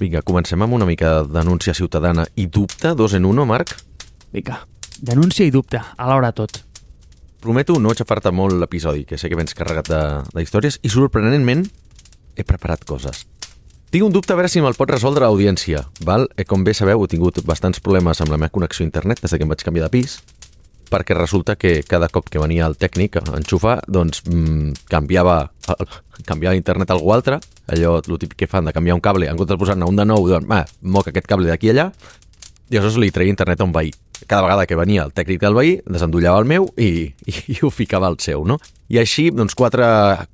Vinga, comencem amb una mica de denúncia ciutadana i dubte, dos en uno, Marc. Vinga, denúncia i dubte, alhora tot. Prometo no aixafar-te molt l'episodi, que sé que vens carregat de, de històries, i sorprenentment he preparat coses. Tinc un dubte a veure si me'l pot resoldre l'audiència, val? Eh, com bé sabeu, he tingut bastants problemes amb la meva connexió a internet des que em vaig canviar de pis, perquè resulta que cada cop que venia el tècnic a enxufar, doncs mmm, canviava, el, canviava internet a algú altre, allò, el típic que fan de canviar un cable, en comptes de posar-ne un de nou, doncs, ah, moc aquest cable d'aquí allà, i aleshores li treia internet a un veí. Cada vegada que venia el tècnic del veí, desendollava el meu i, i, i ho ficava al seu, no? I així, doncs, quatre,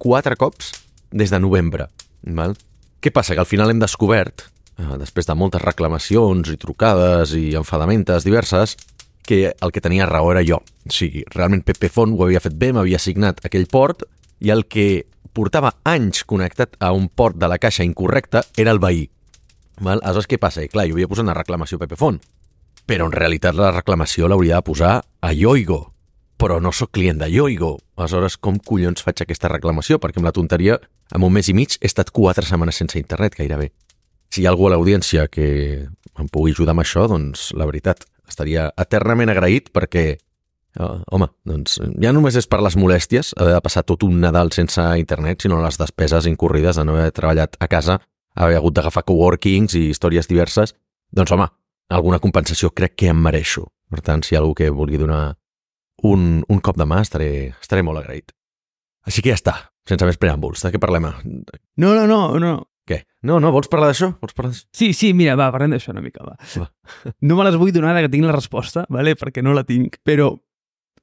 quatre cops des de novembre, val? Què passa? Que al final hem descobert, eh, després de moltes reclamacions i trucades i enfadamentes diverses, que el que tenia raó era jo. O sigui, realment Pepefon ho havia fet bé, m'havia assignat aquell port i el que portava anys connectat a un port de la caixa incorrecte era el veí. Val? Aleshores, què passa? I clar, jo havia posat una reclamació a Pepefon, però en realitat la reclamació l'hauria de posar a Yoigo, però no sóc client de Yoigo. Aleshores, com collons faig aquesta reclamació? Perquè amb la tonteria, en un mes i mig, he estat quatre setmanes sense internet, gairebé. Si hi ha algú a l'audiència que em pugui ajudar amb això, doncs la veritat, estaria eternament agraït perquè, uh, home, doncs ja només és per les molèsties haver de passar tot un Nadal sense internet, sinó les despeses incorrides de no haver treballat a casa, haver hagut d'agafar coworkings i històries diverses, doncs home, alguna compensació crec que em mereixo. Per tant, si hi ha algú que vulgui donar un, un cop de mà, estaré, estaré molt agraït. Així que ja està, sense més preàmbuls. De què parlem? No, no, no, no. Què? No, no, vols parlar d'això? Vols parlar d'això? Sí, sí, mira, va, parlem d'això una mica, va. Va. No me les vull donar que tinc la resposta, vale? perquè no la tinc, però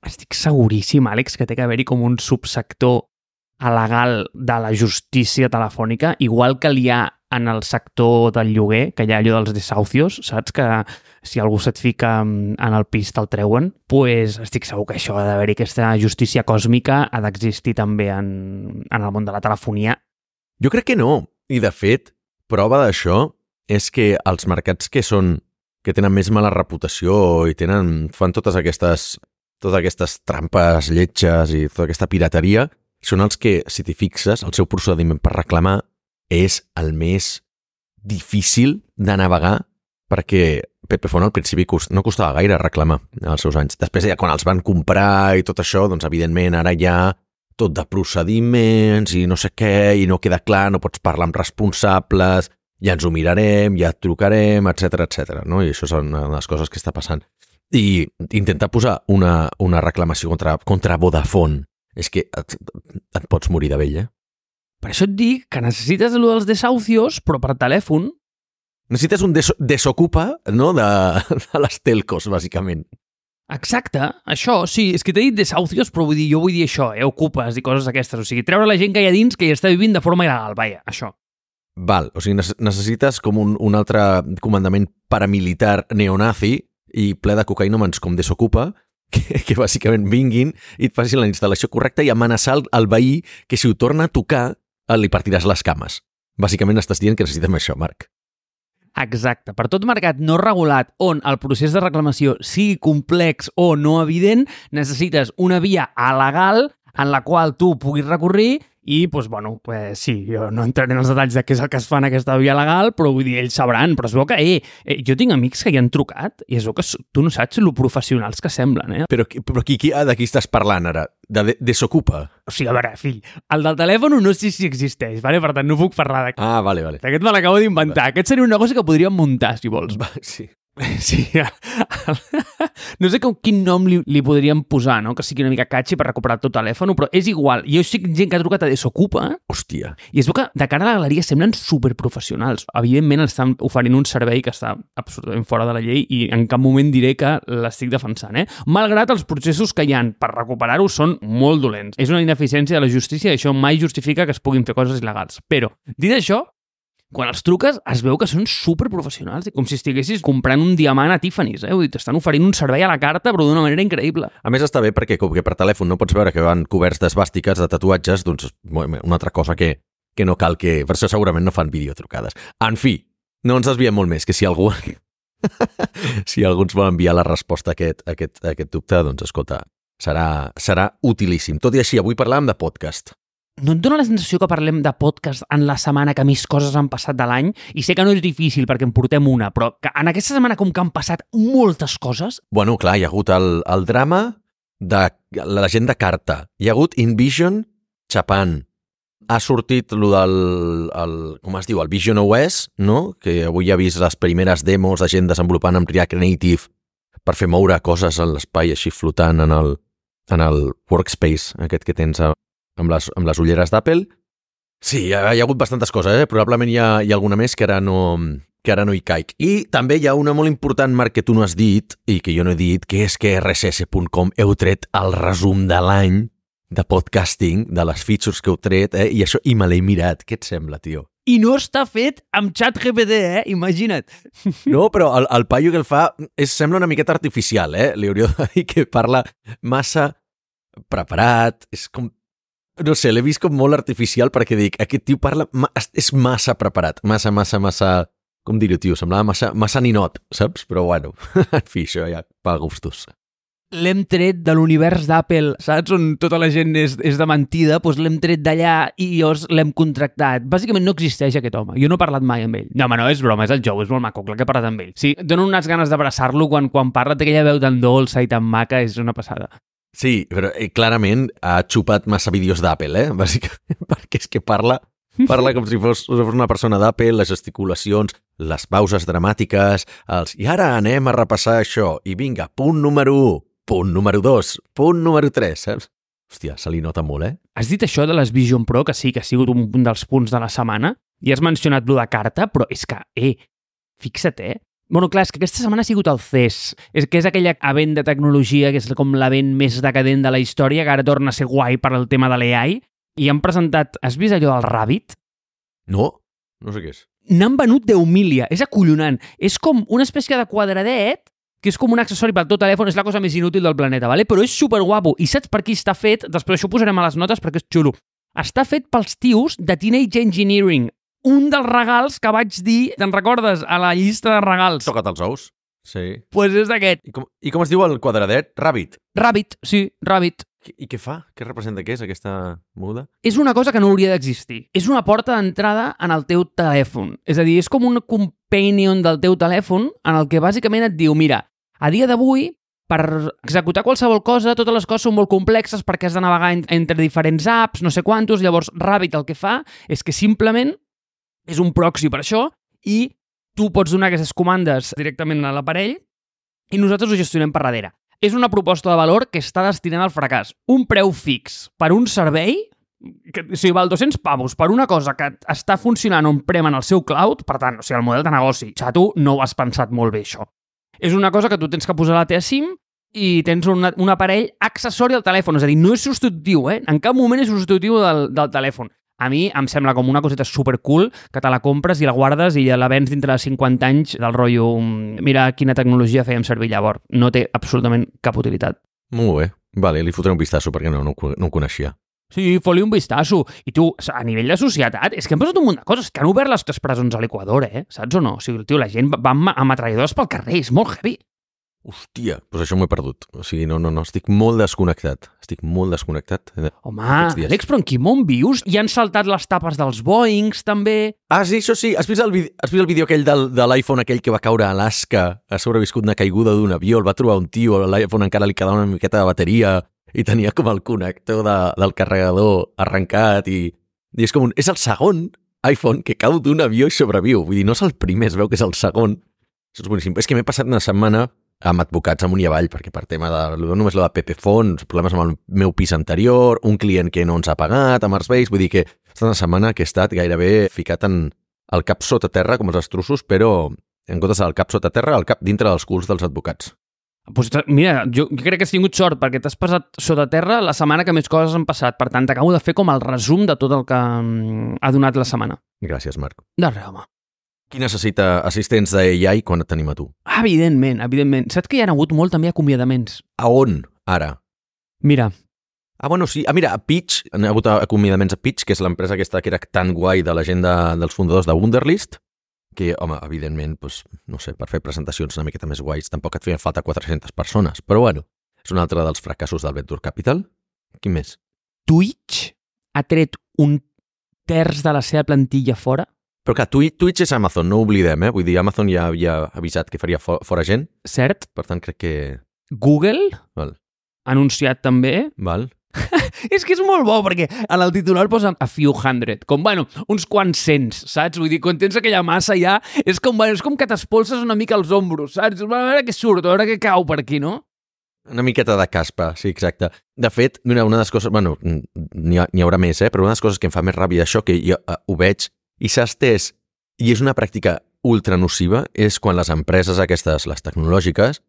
estic seguríssim, Àlex, que té que haver-hi com un subsector legal de la justícia telefònica, igual que hi ha en el sector del lloguer, que hi ha allò dels desahucios, saps? Que si algú se't fica en el pis te'l treuen, pues estic segur que això ha d'haver-hi aquesta justícia còsmica ha d'existir també en, en el món de la telefonia. Jo crec que no. I, de fet, prova d'això és que els mercats que són que tenen més mala reputació i tenen, fan totes aquestes, totes aquestes trampes lletges i tota aquesta pirateria, són els que, si t'hi fixes, el seu procediment per reclamar és el més difícil de navegar perquè Pepefon al principi cost, no costava gaire reclamar als seus anys. Després, ja quan els van comprar i tot això, doncs evidentment ara ja tot de procediments i no sé què, i no queda clar, no pots parlar amb responsables, ja ens ho mirarem, ja et trucarem, etc etc. no? I això són de les coses que està passant. I intentar posar una, una reclamació contra, contra Vodafone és que et, et pots morir de vell, eh? Per això et dic que necessites el dels desahucios, però per telèfon. Necessites un des desocupa no? de, de les telcos, bàsicament. Exacte, això, sí, és que t'he dit desahucios, però vull dir, jo vull dir això, eh, ocupes i coses d'aquestes, o sigui, treure la gent que hi ha dins que hi està vivint de forma il·legal, vaja, això. Val, o sigui, necessites com un, un altre comandament paramilitar neonazi i ple de cocaïnomans com desocupa, que, que bàsicament vinguin i et facin la instal·lació correcta i amenaçar el, el veí que si ho torna a tocar li partiràs les cames. Bàsicament estàs dient que necessitem això, Marc. Exacte. Per tot mercat no regulat on el procés de reclamació sigui complex o no evident, necessites una via alegal en la qual tu puguis recorrir i, doncs, bueno, pues, sí, jo no entraré en els detalls de què és el que es fa en aquesta via legal, però vull dir, ells sabran, però es veu que, eh, eh jo tinc amics que hi han trucat i es veu que tu no saps lo professionals que semblen, eh? Però, però qui, qui, de qui estàs parlant ara? De, de Desocupa? O sigui, a veure, fill, el del telèfon no sé si existeix, vale? per tant no puc parlar d'aquest. Ah, vale, vale. Aquest me l'acabo d'inventar. Aquest seria una cosa que podríem muntar, si vols. Va, sí. Sí, no sé com, quin nom li, li podríem posar, no? Que sigui una mica catchy per recuperar el teu telèfon, però és igual. Jo sé gent que ha trucat a Desocupa. Hòstia. I es veu que de cara a la galeria semblen superprofessionals. Evidentment estan oferint un servei que està absolutament fora de la llei i en cap moment diré que l'estic defensant, eh? Malgrat els processos que hi han per recuperar-ho són molt dolents. És una ineficiència de la justícia i això mai justifica que es puguin fer coses il·legals. Però, dit això, quan els truques es veu que són superprofessionals, com si estiguessis comprant un diamant a Tiffany's, eh? Vull dir, t'estan oferint un servei a la carta, però d'una manera increïble. A més, està bé perquè, com que per telèfon no pots veure que van coberts d'esbàstiques, de tatuatges, doncs una altra cosa que, que no cal que... Per això segurament no fan videotrucades. En fi, no ens desviem molt més, que si algú... si algú ens vol enviar la resposta a aquest, a aquest, a aquest dubte, doncs escolta, serà, serà utilíssim. Tot i així, avui parlàvem de podcast. No et dona la sensació que parlem de podcast en la setmana que més coses han passat de l'any? I sé que no és difícil perquè en portem una, però que en aquesta setmana com que han passat moltes coses... Bueno, clar, hi ha hagut el, el drama de la gent de carta. Hi ha hagut InVision Japan. Ha sortit lo del, el, com es diu, el Vision OS, no? que avui ha vist les primeres demos de gent desenvolupant amb React Native per fer moure coses en l'espai així flotant en el, en el workspace aquest que tens a, amb, les, amb les ulleres d'Apple. Sí, hi ha, hi ha hagut bastantes coses, eh? probablement hi ha, hi ha alguna més que ara no, que ara no hi caic. I també hi ha una molt important, Marc, que tu no has dit i que jo no he dit, que és que rss.com heu tret el resum de l'any de podcasting, de les features que heu tret, eh? i això, i me l'he mirat. Què et sembla, tio? I no està fet amb xat GPT, eh? Imagina't. No, però el, el paio que el fa és, sembla una miqueta artificial, eh? Li hauria de dir que parla massa preparat, és com... No sé, l'he vist com molt artificial perquè dic, aquest tio parla... Ma, és massa preparat, massa, massa, massa... Com dir-ho, tio? Semblava massa, massa ninot, saps? Però bueno, en fi, això ja pa gustos l'hem tret de l'univers d'Apple, saps? On tota la gent és, és de mentida, doncs l'hem tret d'allà i llavors l'hem contractat. Bàsicament no existeix aquest home. Jo no he parlat mai amb ell. No, home, no, és broma, és el Joe, és molt maco, clar que he parlat amb ell. Sí, dono unes ganes d'abraçar-lo quan, quan parla, té aquella veu tan dolça i tan maca, és una passada. Sí, però eh, clarament ha xupat massa vídeos d'Apple, eh? Bàsicament, perquè és que parla Parla com si fos, fos una persona d'Apple, les gesticulacions, les pauses dramàtiques, els i ara anem a repassar això, i vinga, punt número 1, punt número 2, punt número 3, saps? Hòstia, se li nota molt, eh? Has dit això de les Vision Pro, que sí, que ha sigut un dels punts de la setmana, i has mencionat lo de carta, però és que, eh, fixa't, eh? Bueno, clar, és que aquesta setmana ha sigut el CES, és que és aquella event de tecnologia que és com l'event més decadent de la història, que ara torna a ser guai per al tema de l'AI, i han presentat... Has vist allò del Rabbit? No, no sé què és. N'han venut 10.000, és acollonant. És com una espècie de quadradet que és com un accessori pel teu telèfon, és la cosa més inútil del planeta, vale? però és super guapo. I saps per qui està fet? Després això ho posarem a les notes perquè és xulo. Està fet pels tios de Teenage Engineering, un dels regals que vaig dir, te'n recordes, a la llista de regals. Toca't els ous. Sí. pues és d'aquest. I com, I com es diu el quadradet? Rabbit. Rabbit, sí, Rabbit. I què fa? Què representa? Què és aquesta muda? És una cosa que no hauria d'existir. És una porta d'entrada en el teu telèfon. És a dir, és com un companion del teu telèfon en el que bàsicament et diu, mira, a dia d'avui, per executar qualsevol cosa, totes les coses són molt complexes perquè has de navegar entre diferents apps, no sé quantos, llavors Rabbit el que fa és que simplement és un proxy per això i tu pots donar aquestes comandes directament a l'aparell i nosaltres ho gestionem per darrere. És una proposta de valor que està destinada al fracàs. Un preu fix per un servei que, o sigui, val 200 pavos per una cosa que està funcionant on-prem en el seu cloud, per tant, o sigui, el model de negoci, xato, no ho has pensat molt bé, això. És una cosa que tu tens que posar a la teva SIM i tens un, un aparell accessori al telèfon, és a dir, no és substitutiu, eh? En cap moment és substitutiu del, del telèfon. A mi em sembla com una coseta super cool que te la compres i la guardes i ja la vens dintre de 50 anys del rotllo mira quina tecnologia fèiem servir llavors. No té absolutament cap utilitat. Molt bé. Vale, li fotré un vistazo perquè no, no, no ho coneixia. Sí, foli un vistazo. I tu, a nivell de societat, és que han passat un munt de coses, que han obert les tres presons a l'Equador, eh? Saps o no? O sigui, tio, la gent va amb ametralladors pel carrer, és molt heavy. Hòstia, doncs això m'ho he perdut. O sigui, no, no, no, estic molt desconnectat. Estic molt desconnectat. Home, Àlex, però en quin món vius? I han saltat les tapes dels Boeings, també. Ah, sí, això sí. Has vist el, vídeo, has vist el vídeo aquell del, de l'iPhone, aquell que va caure a Alaska, ha sobreviscut una caiguda d'un avió, el va trobar un tio, l'iPhone encara li quedava una miqueta de bateria i tenia com el connector de, del carregador arrencat i, i és com un, és el segon iPhone que cau d'un avió i sobreviu. Vull dir, no és el primer, es veu que és el segon. Això és boníssim. És que m'he passat una setmana amb advocats amunt i avall, perquè per tema de, només la de Pepefons, problemes amb el meu pis anterior, un client que no ens ha pagat, amb Arsbase, vull dir que ha estat una setmana que he estat gairebé ficat en el cap sota terra, com els estrussos, però en comptes del cap sota terra, el cap dintre dels culs dels advocats. Pues, mira, jo, jo crec que has tingut sort perquè t'has passat sota terra la setmana que més coses han passat. Per tant, t'acabo de fer com el resum de tot el que mm, ha donat la setmana. Gràcies, Marc. De res, home. Qui necessita assistents d'AI quan et tenim a tu? Evidentment, evidentment. Saps que hi ha hagut molt també acomiadaments? A on, ara? Mira. Ah, bueno, sí. Ah, mira, a Pitch, hi ha hagut acomiadaments a Pitch, que és l'empresa aquesta que era tan guai de la gent de, dels fundadors de Wunderlist, que, home, evidentment, doncs, no sé, per fer presentacions una miqueta més guais tampoc et feien falta 400 persones, però bueno, és un altre dels fracassos del Venture Capital. Quin més? Twitch ha tret un terç de la seva plantilla fora. Però clar, Twitch, Twitch és Amazon, no ho oblidem, eh? Vull dir, Amazon ja havia avisat que faria fo fora gent, Cert, per tant crec que... Google Val. ha anunciat també Val. És que és molt bo, perquè en el titular posa a few hundred, com, bueno, uns quants cents, saps? Vull dir, quan tens aquella massa ja, és com, bueno, és com que t'espolses una mica els ombros, saps? A veure què surt, a veure què cau per aquí, no? Una miqueta de caspa, sí, exacte. De fet, mira, una de les coses... Bueno, n'hi ha, haurà més, eh? Però una de les coses que em fa més ràbia d'això, que jo uh, ho veig i s'ha estès, i és una pràctica ultra nociva, és quan les empreses aquestes, les tecnològiques,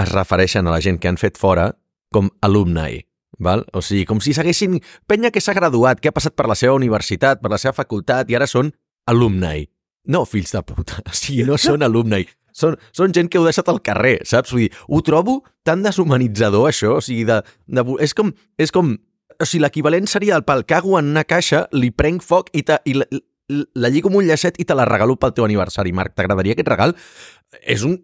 es refereixen a la gent que han fet fora com alumni. Val? O sigui, com si s'haguessin... Penya que s'ha graduat, que ha passat per la seva universitat, per la seva facultat, i ara són alumni. No, fills de puta. O sigui, no són alumni. Són, són gent que heu deixat al carrer, saps? Vull dir, ho trobo tan deshumanitzador, això. O sigui, de, de, és com... És com o sigui, l'equivalent seria el pel cago en una caixa, li prenc foc i, ta, i la, lligo amb un llacet i te la regalo pel teu aniversari. Marc, t'agradaria aquest regal? És un,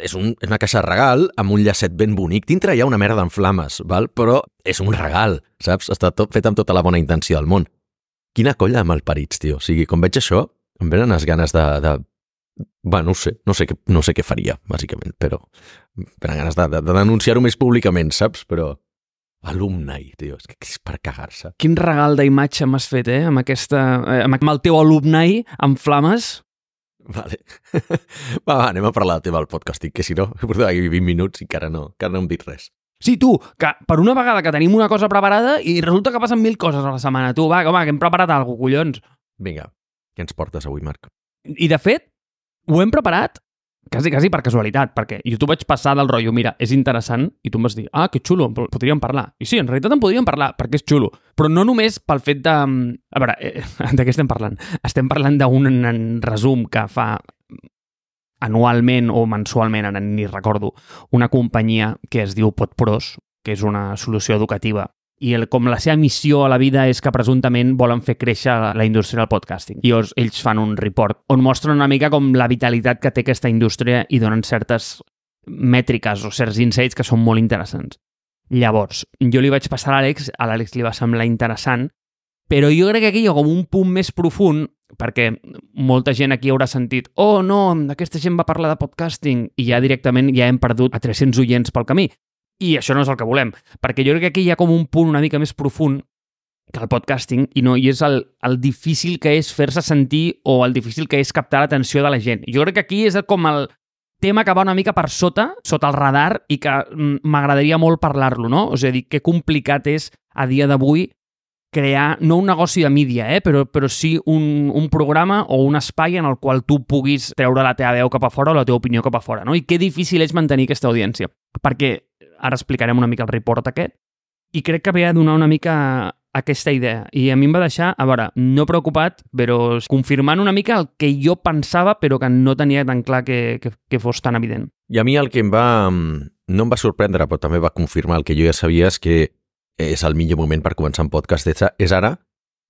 és, un, és una caixa de regal amb un llacet ben bonic. Dintre hi ha una merda en flames, val? però és un regal, saps? Està tot fet amb tota la bona intenció del món. Quina colla amb el parits, tio. O sigui, com veig això, em venen les ganes de... de... Va, no sé, no sé, què, no sé què faria, bàsicament, però em venen ganes de, de, de denunciar-ho més públicament, saps? Però alumni, tio, és que és per cagar-se. Quin regal d'imatge m'has fet, eh? Amb, aquesta, eh, amb el teu alumni amb flames. Vale. va, va, anem a parlar del tema del podcasting, que si no, portem aquí 20 minuts i encara no, encara no hem dit res. Sí, tu, que per una vegada que tenim una cosa preparada i resulta que passen mil coses a la setmana. Tu, va, home, que hem preparat alguna cosa, collons. Vinga, què ens portes avui, Marc? I, de fet, ho hem preparat quasi, quasi per casualitat, perquè jo t'ho vaig passar del rotllo, mira, és interessant, i tu em vas dir, ah, que xulo, podríem parlar. I sí, en realitat en podríem parlar, perquè és xulo, però no només pel fet de... A veure, eh, de què estem parlant? Estem parlant d'un resum que fa anualment o mensualment, ara ni recordo, una companyia que es diu Podpros, que és una solució educativa i el, com la seva missió a la vida és que presumptament volen fer créixer la indústria del podcasting. I ells, ells fan un report on mostren una mica com la vitalitat que té aquesta indústria i donen certes mètriques o certs insights que són molt interessants. Llavors, jo li vaig passar a l'Àlex, a l'Àlex li va semblar interessant, però jo crec que aquí hi ha com un punt més profund, perquè molta gent aquí haurà sentit oh, no, aquesta gent va parlar de podcasting i ja directament ja hem perdut a 300 oients pel camí. I això no és el que volem, perquè jo crec que aquí hi ha com un punt una mica més profund que el podcasting i no i és el, el difícil que és fer-se sentir o el difícil que és captar l'atenció de la gent. Jo crec que aquí és com el tema que va una mica per sota, sota el radar, i que mm, m'agradaria molt parlar-lo, no? O sigui, que complicat és a dia d'avui crear, no un negoci de mídia, eh? però, però sí un, un programa o un espai en el qual tu puguis treure la teva veu cap a fora o la teva opinió cap a fora. No? I que difícil és mantenir aquesta audiència. Perquè ara explicarem una mica el report aquest, i crec que ve a donar una mica aquesta idea. I a mi em va deixar, a veure, no preocupat, però confirmant una mica el que jo pensava, però que no tenia tan clar que, que, que fos tan evident. I a mi el que em va... no em va sorprendre, però també va confirmar el que jo ja sabia, és que és el millor moment per començar un podcast és ara,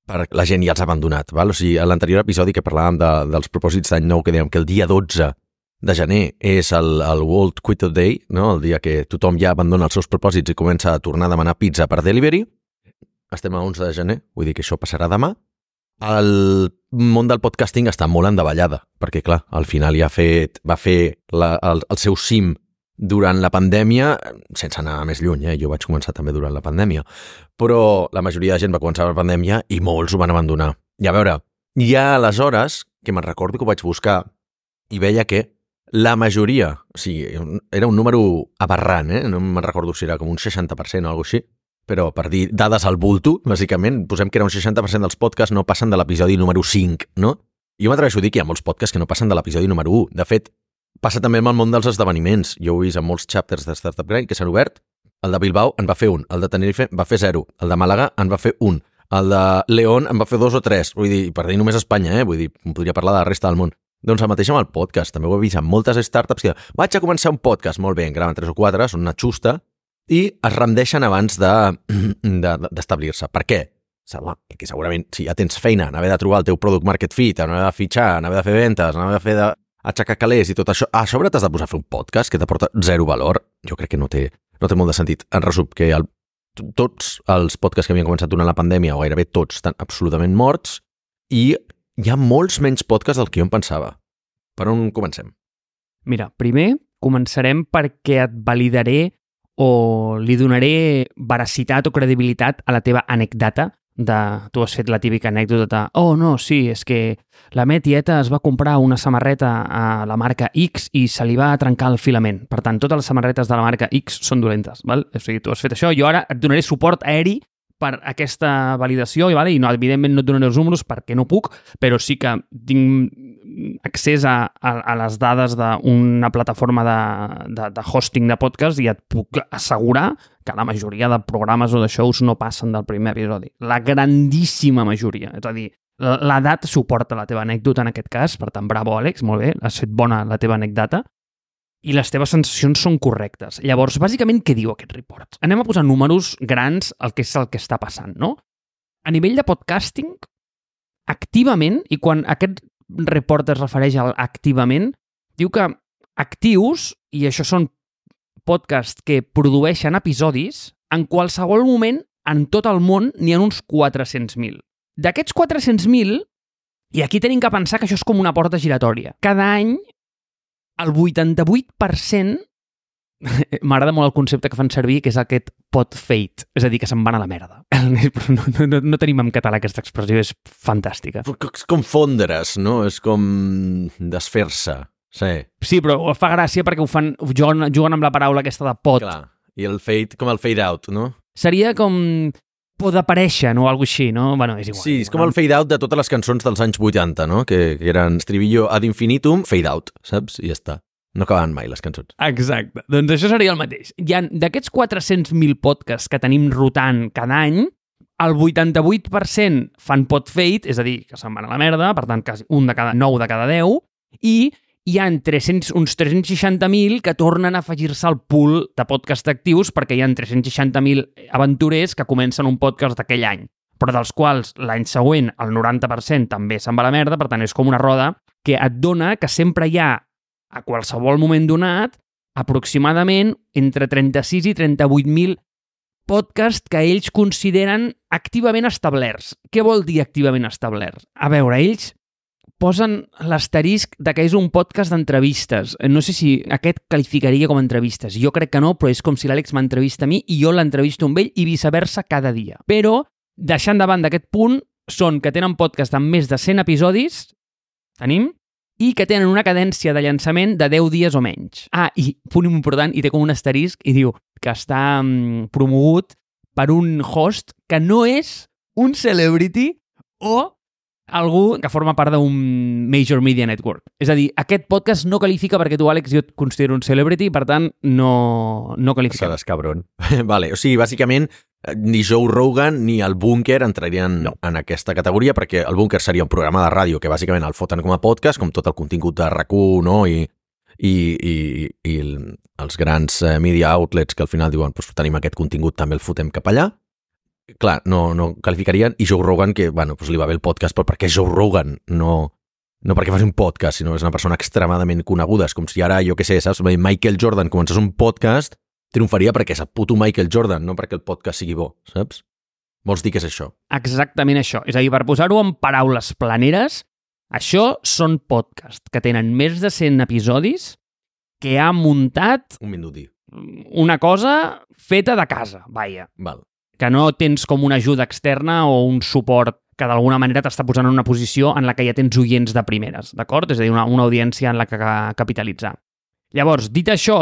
per la gent ja els ha abandonat. Val? O sigui, a l'anterior episodi que parlàvem de, dels propòsits d'any nou, que dèiem que el dia 12 de gener és el, el World Quit Day, no? el dia que tothom ja abandona els seus propòsits i comença a tornar a demanar pizza per delivery. Estem a 11 de gener, vull dir que això passarà demà. El món del podcasting està molt endavallada, perquè, clar, al final ja ha fet, va fer la, el, el seu cim durant la pandèmia, sense anar més lluny, eh? jo vaig començar també durant la pandèmia, però la majoria de gent va començar la pandèmia i molts ho van abandonar. I a veure, ha aleshores, que me'n recordo que ho vaig buscar, i veia que la majoria, o sigui, era un número aberrant, eh? no me'n recordo si era com un 60% o alguna així, però per dir dades al bulto, bàsicament, posem que era un 60% dels podcasts no passen de l'episodi número 5, no? Jo m'atreveixo a dir que hi ha molts podcasts que no passen de l'episodi número 1. De fet, Passa també amb el món dels esdeveniments. Jo ho he vist en molts chapters de Startup Grind que s'han obert. El de Bilbao en va fer un, el de Tenerife va fer zero, el de Màlaga en va fer un, el de León en va fer dos o tres. Vull dir, per dir només Espanya, eh? Vull dir, podria parlar de la resta del món. Doncs el mateix amb el podcast. També ho he vist amb moltes startups que vaig a començar un podcast, molt bé, en graven tres o quatre, són una xusta, i es rendeixen abans d'establir-se. De, de, per què? Perquè segurament si ja tens feina en haver de trobar el teu product market fit, en haver de fitxar, en haver de fer ventes, en haver de fer de aixecar calés i tot això, a sobre t'has de posar a fer un podcast que t'aporta zero valor. Jo crec que no té, no té molt de sentit. En resum, que el, tots els podcasts que havien començat durant la pandèmia, o gairebé tots, estan absolutament morts, i hi ha molts menys podcasts del que jo em pensava. Per on comencem? Mira, primer començarem perquè et validaré o li donaré veracitat o credibilitat a la teva anècdota de... Tu has fet la típica anècdota de oh, no, sí, és que la meva tieta es va comprar una samarreta a la marca X i se li va trencar el filament. Per tant, totes les samarretes de la marca X són dolentes, val? O sigui, tu has fet això, jo ara et donaré suport aeri per aquesta validació, i, vale? i no, evidentment no et donaré els números perquè no puc, però sí que tinc accés a, a, a les dades d'una plataforma de, de, de hosting de podcast i et puc assegurar que la majoria de programes o de shows no passen del primer episodi. La grandíssima majoria. És a dir, l'edat suporta la teva anècdota en aquest cas, per tant, bravo, Àlex, molt bé, has fet bona la teva anècdota i les teves sensacions són correctes. Llavors, bàsicament, què diu aquest report? Anem a posar números grans al que és el que està passant, no? A nivell de podcasting, activament, i quan aquest report es refereix al activament, diu que actius, i això són podcasts que produeixen episodis, en qualsevol moment, en tot el món, n'hi ha uns 400.000. D'aquests 400.000, i aquí tenim que pensar que això és com una porta giratòria. Cada any el 88% m'agrada molt el concepte que fan servir, que és aquest pot fate, és a dir, que se'n van a la merda. No, no, no tenim en català aquesta expressió, és fantàstica. És com fondre's, no? És com desfer-se. Sí. Sí, però fa gràcia perquè ho fan, juguen, juguen amb la paraula aquesta de pot. Clar. I el fade, com el fade out, no? Seria com por d'aparèixer, no? O alguna així, no? Bueno, és igual. Sí, és com el fade out de totes les cançons dels anys 80, no? Que, que eren estribillo ad infinitum, fade out, saps? I ja està. No acabaven mai les cançons. Exacte. Doncs això seria el mateix. Hi ha d'aquests 400.000 podcasts que tenim rotant cada any, el 88% fan pot fade, és a dir, que se'n van a la merda, per tant, quasi un de cada 9 de cada 10, i hi ha 300, uns 360.000 que tornen a afegir-se al pool de podcast actius perquè hi ha 360.000 aventurers que comencen un podcast d'aquell any, però dels quals l'any següent el 90% també se'n va a la merda, per tant és com una roda que et dona que sempre hi ha a qualsevol moment donat aproximadament entre 36 i 38.000 podcasts que ells consideren activament establerts. Què vol dir activament establerts? A veure, ells posen l'asterisc de que és un podcast d'entrevistes. No sé si aquest qualificaria com a entrevistes. Jo crec que no, però és com si l'Àlex m'entrevista a mi i jo l'entrevisto amb ell i viceversa cada dia. Però, deixant de banda aquest punt, són que tenen podcast amb més de 100 episodis, tenim, i que tenen una cadència de llançament de 10 dies o menys. Ah, i punt important, i té com un asterisc, i diu que està mm, promogut per un host que no és un celebrity o algú que forma part d'un major media network. És a dir, aquest podcast no qualifica perquè tu, Àlex, jo et considero un celebrity, per tant, no, no qualifica. Seràs cabron. vale, o sigui, bàsicament, eh, ni Joe Rogan ni el Bunker entrarien no. en aquesta categoria perquè el Bunker seria un programa de ràdio que bàsicament el foten com a podcast, com tot el contingut de rac no? I, i, i, i els grans eh, media outlets que al final diuen pues, tenim aquest contingut, també el fotem cap allà clar, no, no qualificarien, i Joe Rogan, que, bueno, pues li va bé el podcast, però perquè Joe Rogan, no, no perquè faci un podcast, sinó és una persona extremadament coneguda. És com si ara, jo què sé, saps, Michael Jordan començés un podcast, triomfaria perquè és el puto Michael Jordan, no perquè el podcast sigui bo, saps? Vols dir que és això? Exactament això. És a dir, per posar-ho en paraules planeres, això són podcasts que tenen més de 100 episodis que ha muntat... Un minuti. Una cosa feta de casa, vaja. Val que no tens com una ajuda externa o un suport que d'alguna manera t'està posant en una posició en la que ja tens oients de primeres, d'acord? És a dir, una, una audiència en la que capitalitzar. Llavors, dit això,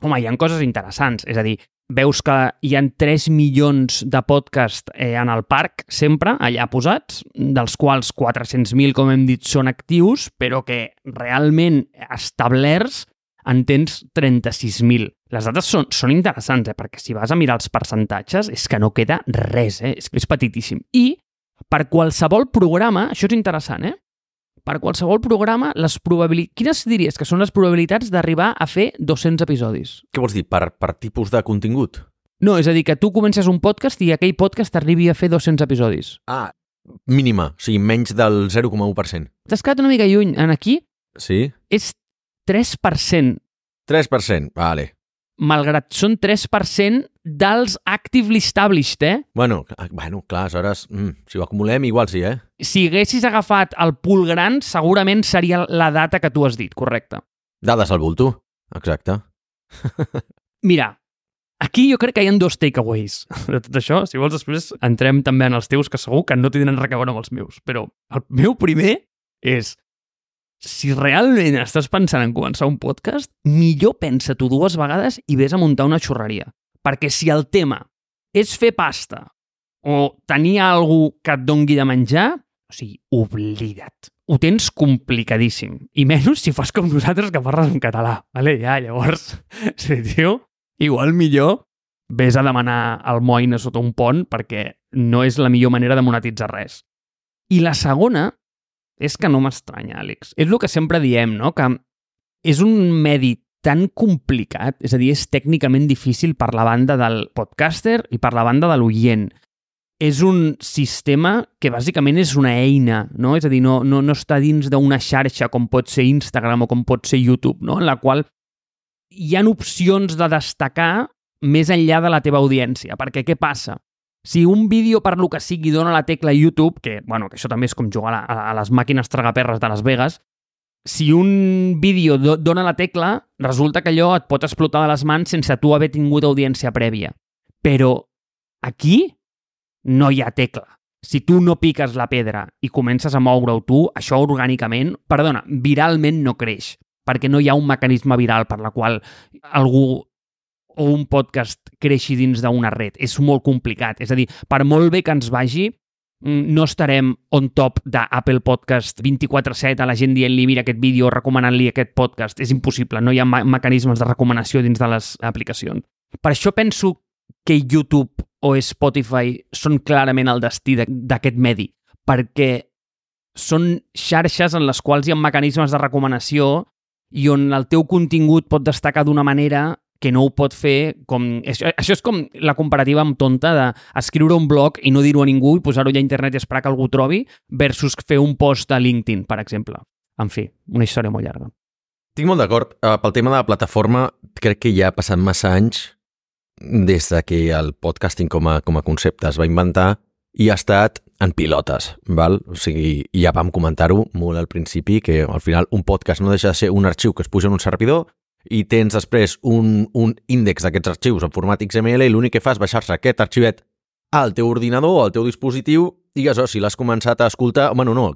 home, hi ha coses interessants, és a dir, veus que hi han 3 milions de podcast eh, en el parc, sempre, allà posats, dels quals 400.000, com hem dit, són actius, però que realment establerts en tens 36.000. Les dades són, són interessants, eh? perquè si vas a mirar els percentatges és que no queda res, eh? és, és petitíssim. I per qualsevol programa, això és interessant, eh? per qualsevol programa, les probabilitats... Quines diries que són les probabilitats d'arribar a fer 200 episodis? Què vols dir? Per, per tipus de contingut? No, és a dir, que tu comences un podcast i aquell podcast arribi a fer 200 episodis. Ah, mínima, o sigui, menys del 0,1%. T'has quedat una mica lluny. En aquí Sí? és 3%. 3%, vale. Malgrat són 3% dels actively established, eh? Bueno, ah, bueno clar, aleshores, mm, si ho acumulem, igual sí, eh? Si haguessis agafat el pool gran, segurament seria la data que tu has dit, correcte. Dades al bulto, exacte. Mira, aquí jo crec que hi ha dos takeaways de tot això. Si vols, després entrem també en els teus, que segur que no tindran res a veure amb els meus. Però el meu primer és si realment estàs pensant en començar un podcast, millor pensa-t'ho dues vegades i vés a muntar una xorreria. Perquè si el tema és fer pasta o tenir algú que et dongui de menjar, o sigui, oblida't. Ho tens complicadíssim. I menys si fas com nosaltres que parles en català. Vale? Ja, llavors, sí, tio, igual millor vés a demanar almoina sota un pont perquè no és la millor manera de monetitzar res. I la segona és que no m'estranya, Àlex. És el que sempre diem, no? Que és un medi tan complicat, és a dir, és tècnicament difícil per la banda del podcaster i per la banda de l'oient. És un sistema que bàsicament és una eina, no? És a dir, no, no, no està dins d'una xarxa com pot ser Instagram o com pot ser YouTube, no? En la qual hi han opcions de destacar més enllà de la teva audiència. Perquè què passa? Si un vídeo per lo que sigui dona la tecla YouTube, que, bueno, que això també és com jugar a, a les màquines tragaperres de Las Vegas, si un vídeo do, dona la tecla, resulta que allò et pot explotar de les mans sense tu haver tingut audiència prèvia. Però aquí no hi ha tecla. Si tu no piques la pedra i comences a moure-ho tu, això orgànicament, perdona, viralment no creix, perquè no hi ha un mecanisme viral per la qual algú o un podcast creixi dins d'una red. És molt complicat. És a dir, per molt bé que ens vagi, mm, no estarem on top d'Apple Podcast 24-7 a la gent dient-li mira aquest vídeo, recomanant-li aquest podcast. És impossible, no hi ha mecanismes de recomanació dins de les aplicacions. Per això penso que YouTube o Spotify són clarament el destí d'aquest medi, perquè són xarxes en les quals hi ha mecanismes de recomanació i on el teu contingut pot destacar d'una manera que no ho pot fer com... Això, això és com la comparativa amb tonta d'escriure un blog i no dir-ho a ningú i posar-ho allà a internet i esperar que algú trobi versus fer un post a LinkedIn, per exemple. En fi, una història molt llarga. Estic molt d'acord. Uh, pel tema de la plataforma, crec que ja ha passat massa anys des de que el podcasting com a, com a concepte es va inventar i ha estat en pilotes, val? O sigui, ja vam comentar-ho molt al principi, que al final un podcast no deixa de ser un arxiu que es puja en un servidor i tens després un, un índex d'aquests arxius en format XML i l'únic que fa és baixar-se aquest arxivet al teu ordinador o al teu dispositiu i això, si l'has començat a escoltar... Bueno, no,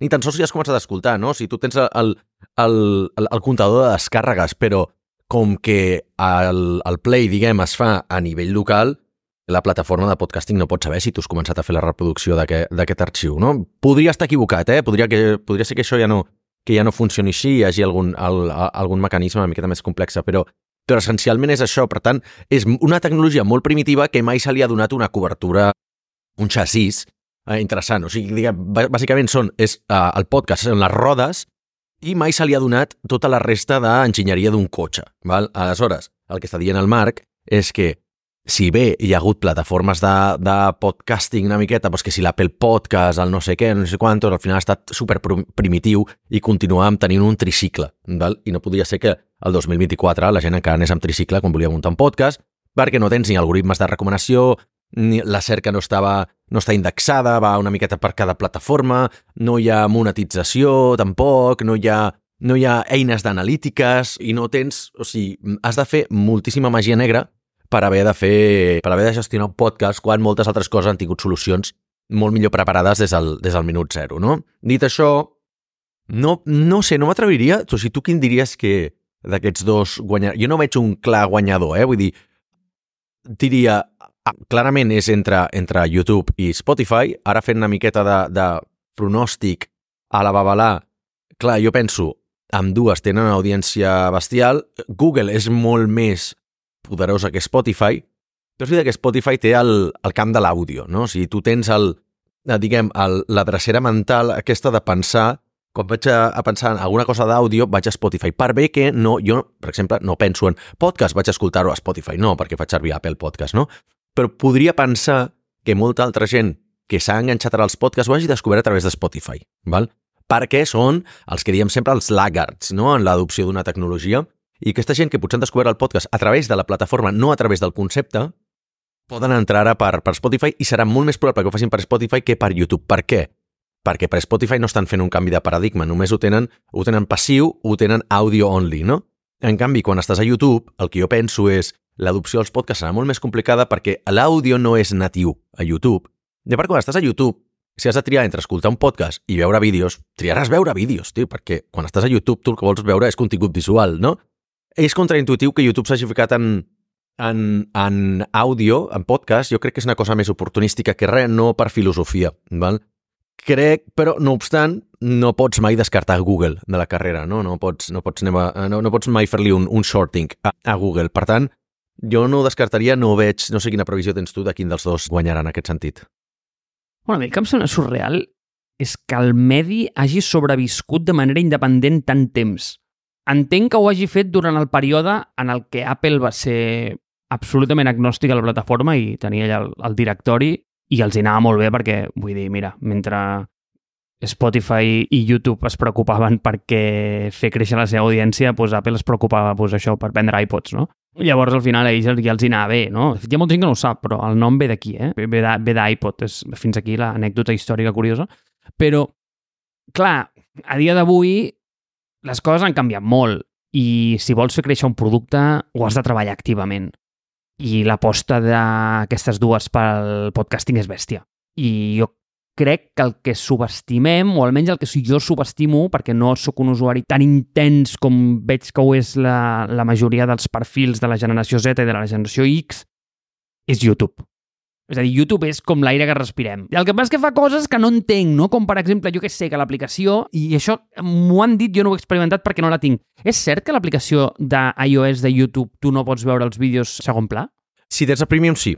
ni tan sols si has començat a escoltar, no? Si tu tens el, el, el, el comptador de descàrregues, però com que el, el Play, diguem, es fa a nivell local, la plataforma de podcasting no pot saber si tu has començat a fer la reproducció d'aquest arxiu, no? Podria estar equivocat, eh? Podria, que, podria ser que això ja no, que ja no funcioni així, hi hagi algun, el, algun mecanisme una miqueta més complex, però, però essencialment és això. Per tant, és una tecnologia molt primitiva que mai se li ha donat una cobertura, un xassís eh, interessant. O sigui, diguem, bàsicament són, és uh, el podcast, són les rodes, i mai se li ha donat tota la resta d'enginyeria d'un cotxe. Val? Aleshores, el que està dient el Marc és que si bé hi ha hagut plataformes de, de podcasting una miqueta, doncs que si l'Apple Podcast, el no sé què, no sé quantos, al final ha estat super primitiu i continuàvem tenint un tricicle. Val? I no podia ser que el 2024 la gent encara anés amb tricicle quan volia muntar un podcast, perquè no tens ni algoritmes de recomanació, ni la cerca no estava no està indexada, va una miqueta per cada plataforma, no hi ha monetització tampoc, no hi ha, no hi ha eines d'analítiques i no tens... O sigui, has de fer moltíssima màgia negra per haver de fer, per haver de gestionar un podcast quan moltes altres coses han tingut solucions molt millor preparades des del, des del minut zero, no? Dit això, no, no sé, no m'atreviria... O sigui, tu quin diries que d'aquests dos guanyadors... Jo no veig un clar guanyador, eh? Vull dir, diria, ah, clarament és entre, entre YouTube i Spotify. Ara fent una miqueta de, de pronòstic a la babalà, clar, jo penso, amb dues tenen una audiència bestial. Google és molt més poderosa que Spotify, però és que Spotify té el, el camp de l'àudio, no? O sigui, tu tens el, eh, diguem, el, la drecera mental aquesta de pensar, quan vaig a, a pensar en alguna cosa d'àudio, vaig a Spotify. Per bé que no, jo, per exemple, no penso en podcast, vaig a escoltar-ho a Spotify, no, perquè faig servir Apple Podcast, no? Però podria pensar que molta altra gent que s'ha enganxat als podcasts ho hagi descobert a través de Spotify, val? perquè són els que diem sempre els laggards no? en l'adopció d'una tecnologia i aquesta gent que potser han descobert el podcast a través de la plataforma, no a través del concepte, poden entrar ara per, per Spotify i serà molt més probable que ho facin per Spotify que per YouTube. Per què? Perquè per Spotify no estan fent un canvi de paradigma, només ho tenen, ho tenen passiu, ho tenen audio only, no? En canvi, quan estàs a YouTube, el que jo penso és l'adopció als podcasts serà molt més complicada perquè l'àudio no és natiu a YouTube. De part, quan estàs a YouTube, si has de triar entre escoltar un podcast i veure vídeos, triaràs veure vídeos, tio, perquè quan estàs a YouTube tu el que vols veure és contingut visual, no? És contraintuitiu que YouTube s'hagi ficat en, en, en àudio, en podcast, jo crec que és una cosa més oportunística que res, no per filosofia. Val? Crec, però no obstant, no pots mai descartar Google de la carrera, no? No pots, no pots, a, no, no pots mai fer-li un, un shorting a, a Google. Per tant, jo no descartaria, no veig, no sé quina previsió tens tu de quin dels dos guanyarà en aquest sentit. Bueno, a mi que em sembla surreal és que el medi hagi sobreviscut de manera independent tant temps. Entenc que ho hagi fet durant el període en el que Apple va ser absolutament agnòstic a la plataforma i tenia allà el, el directori i els hi anava molt bé perquè, vull dir, mira, mentre Spotify i YouTube es preocupaven perquè fer créixer la seva audiència, doncs Apple es preocupava doncs, això per vendre iPods, no? Llavors, al final, ells ja els hi anava bé, no? Hi ha molta gent que no ho sap, però el nom ve d'aquí, eh? Ve d'iPod, és fins aquí l'anècdota històrica curiosa. Però, clar, a dia d'avui les coses han canviat molt i si vols fer créixer un producte ho has de treballar activament i l'aposta d'aquestes dues pel podcasting és bèstia. I jo crec que el que subestimem, o almenys el que jo subestimo, perquè no sóc un usuari tan intens com veig que ho és la, la majoria dels perfils de la generació Z i de la generació X, és YouTube. És a dir, YouTube és com l'aire que respirem. I el que passa és que fa coses que no entenc, no? Com, per exemple, jo que sé, que l'aplicació, i això m'ho han dit, jo no ho he experimentat perquè no la tinc. És cert que l'aplicació d'iOS de YouTube tu no pots veure els vídeos segon pla? Si tens el Premium, sí.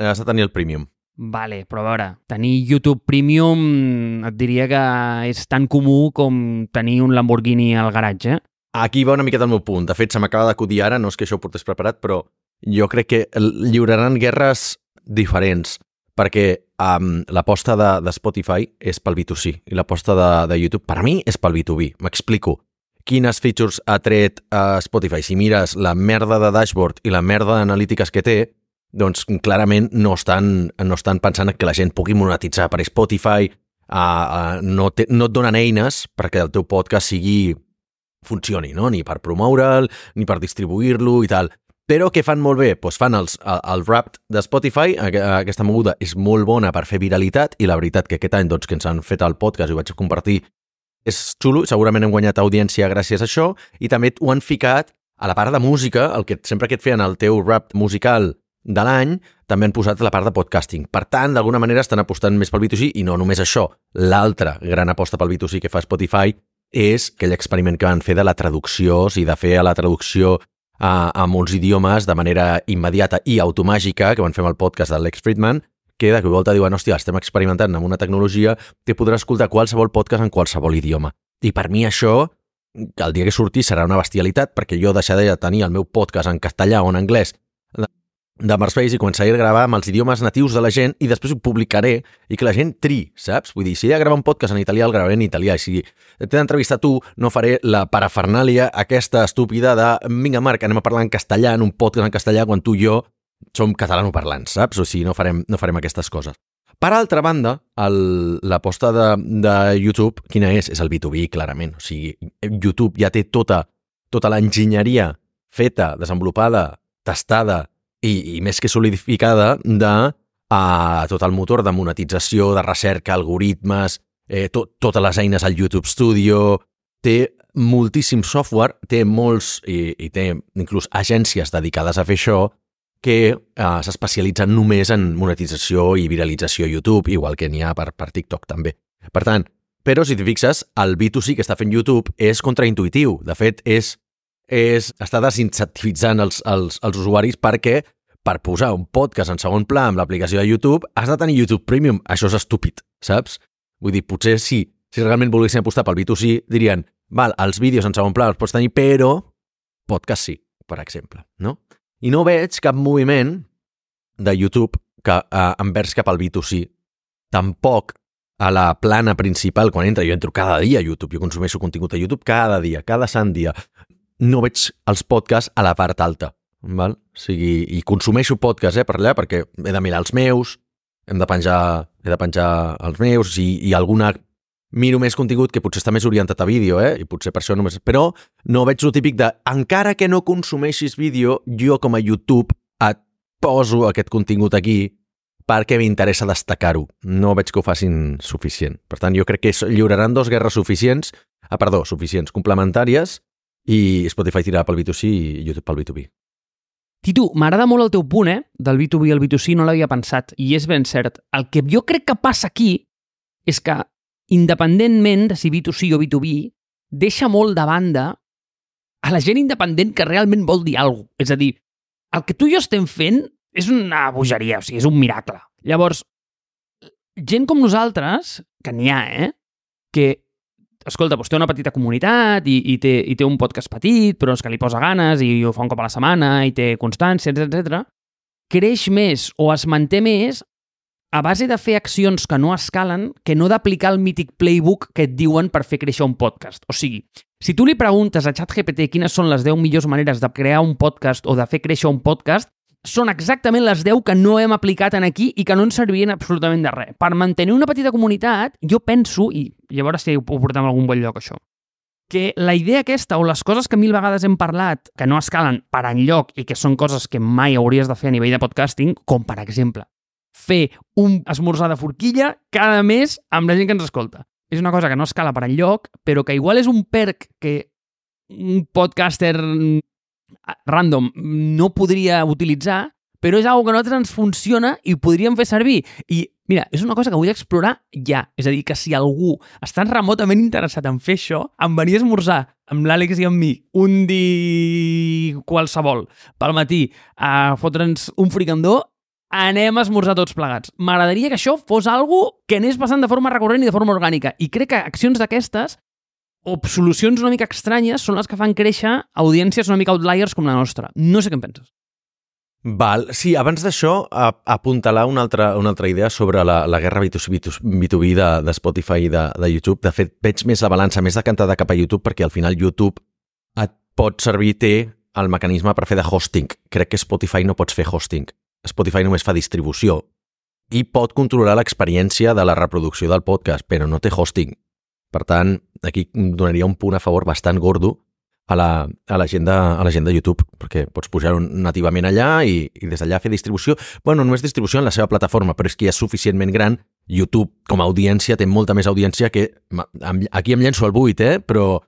Has de tenir el Premium. Vale, però a veure, tenir YouTube Premium et diria que és tan comú com tenir un Lamborghini al garatge. Aquí va una miqueta el meu punt. De fet, se m'acaba d'acudir ara, no és que això ho portés preparat, però jo crec que lliuraran guerres diferents, perquè um, l'aposta de, de Spotify és pel B2C i l'aposta de, de YouTube, per a mi, és pel B2B. M'explico. Quines features ha tret uh, Spotify? Si mires la merda de dashboard i la merda d'analítiques que té, doncs clarament no estan, no estan pensant que la gent pugui monetitzar per Spotify, uh, uh, no, te, no et donen eines perquè el teu podcast sigui funcioni, no? ni per promoure'l, ni per distribuir-lo i tal. Però què fan molt bé? Doncs fan els, el Wrapped de Spotify, aquesta moguda és molt bona per fer viralitat i la veritat que aquest any doncs, que ens han fet el podcast i ho vaig compartir és xulo, segurament hem guanyat audiència gràcies a això i també ho han ficat a la part de música, el que sempre que et feien el teu rap musical de l'any, també han posat la part de podcasting. Per tant, d'alguna manera estan apostant més pel B2C i no només això. L'altra gran aposta pel B2C que fa Spotify és aquell experiment que van fer de la traducció, o sigui, de fer a la traducció a, molts idiomes de manera immediata i automàgica, que van fer amb el podcast de Lex Friedman, que de cop volta diuen, hòstia, estem experimentant amb una tecnologia que podrà escoltar qualsevol podcast en qualsevol idioma. I per mi això, el dia que surti, serà una bestialitat, perquè jo deixaré de tenir el meu podcast en castellà o en anglès de Marspace i començaré a gravar amb els idiomes natius de la gent i després ho publicaré i que la gent tri, saps? Vull dir, si he de gravar un podcast en italià, el gravaré en italià. I si t'he d'entrevistar tu, no faré la parafernàlia aquesta estúpida de vinga, Marc, anem a parlar en castellà, en un podcast en castellà, quan tu i jo som catalanoparlants, saps? O sigui, no farem, no farem aquestes coses. Per altra banda, l'aposta de, de YouTube, quina és? És el B2B, clarament. O sigui, YouTube ja té tota, tota l'enginyeria feta, desenvolupada, tastada, i, i més que solidificada de a tot el motor de monetització, de recerca, algoritmes, eh, tot, totes les eines al YouTube Studio, té moltíssim software, té molts, i, i té inclús agències dedicades a fer això, que eh, s'especialitzen només en monetització i viralització a YouTube, igual que n'hi ha per, per TikTok també. Per tant, però si t'hi fixes, el B2C que està fent YouTube és contraintuitiu. De fet, és és estar desincentivitzant els, els, els usuaris perquè per posar un podcast en segon pla amb l'aplicació de YouTube has de tenir YouTube Premium. Això és estúpid, saps? Vull dir, potser sí, si realment volguessin apostar pel B2C, dirien, val, els vídeos en segon pla els pots tenir, però podcast sí, per exemple, no? I no veig cap moviment de YouTube que eh, envers cap al B2C. Tampoc a la plana principal, quan entra, jo entro cada dia a YouTube, jo consumeixo contingut a YouTube cada dia, cada sant dia no veig els podcasts a la part alta. Val? O sigui, i consumeixo podcast eh, per allà perquè he de mirar els meus, hem de penjar, he de penjar els meus i, i alguna miro més contingut que potser està més orientat a vídeo, eh? I potser per això només... Però no veig lo típic de, encara que no consumeixis vídeo, jo com a YouTube et poso aquest contingut aquí perquè m'interessa destacar-ho. No veig que ho facin suficient. Per tant, jo crec que lliuraran dos guerres suficients, ah, perdó, suficients, complementàries, i Spotify tirarà pel B2C i YouTube pel B2B. Titu, m'agrada molt el teu punt, eh? Del B2B i el B2C, no l'havia pensat, i és ben cert. El que jo crec que passa aquí és que, independentment de si B2C o B2B, deixa molt de banda a la gent independent que realment vol dir alguna cosa. És a dir, el que tu i jo estem fent és una bogeria, o sigui, és un miracle. Llavors, gent com nosaltres, que n'hi ha, eh? Que escolta, doncs té una petita comunitat i, i, té, i té un podcast petit, però és que li posa ganes i ho fa un cop a la setmana i té constància, etc. creix més o es manté més a base de fer accions que no escalen que no d'aplicar el mític playbook que et diuen per fer créixer un podcast. O sigui, si tu li preguntes a ChatGPT quines són les 10 millors maneres de crear un podcast o de fer créixer un podcast, són exactament les 10 que no hem aplicat en aquí i que no ens servien absolutament de res. Per mantenir una petita comunitat, jo penso, i llavors si ho portem a algun bon lloc, això, que la idea aquesta o les coses que mil vegades hem parlat que no escalen per enlloc i que són coses que mai hauries de fer a nivell de podcasting, com per exemple fer un esmorzar de forquilla cada mes amb la gent que ens escolta. És una cosa que no escala per enlloc, però que igual és un perk que un podcaster random no podria utilitzar, però és una que a nosaltres ens funciona i podríem fer servir. I mira, és una cosa que vull explorar ja. És a dir, que si algú està remotament interessat en fer això, em venia a esmorzar amb l'Àlex i amb mi un dia qualsevol pel matí a fotre'ns un fricandó, anem a esmorzar tots plegats. M'agradaria que això fos algo que anés passant de forma recurrent i de forma orgànica. I crec que accions d'aquestes o solucions una mica estranyes són les que fan créixer audiències una mica outliers com la nostra. No sé què en penses. Val, sí, abans d'això, apuntalar una altra, una altra idea sobre la, la guerra B2B de, de Spotify i de, de YouTube. De fet, veig més la balança, més decantada cap a YouTube, perquè al final YouTube et pot servir, té el mecanisme per fer de hosting. Crec que Spotify no pots fer hosting. Spotify només fa distribució i pot controlar l'experiència de la reproducció del podcast, però no té hosting. Per tant, aquí donaria un punt a favor bastant gordo a la, a la, gent, de, a la gent de YouTube, perquè pots pujar-ho nativament allà i, i des d'allà fer distribució. bueno, no és distribució en la seva plataforma, però és que ja és suficientment gran. YouTube, com a audiència, té molta més audiència que... Aquí em llenço al buit, eh? però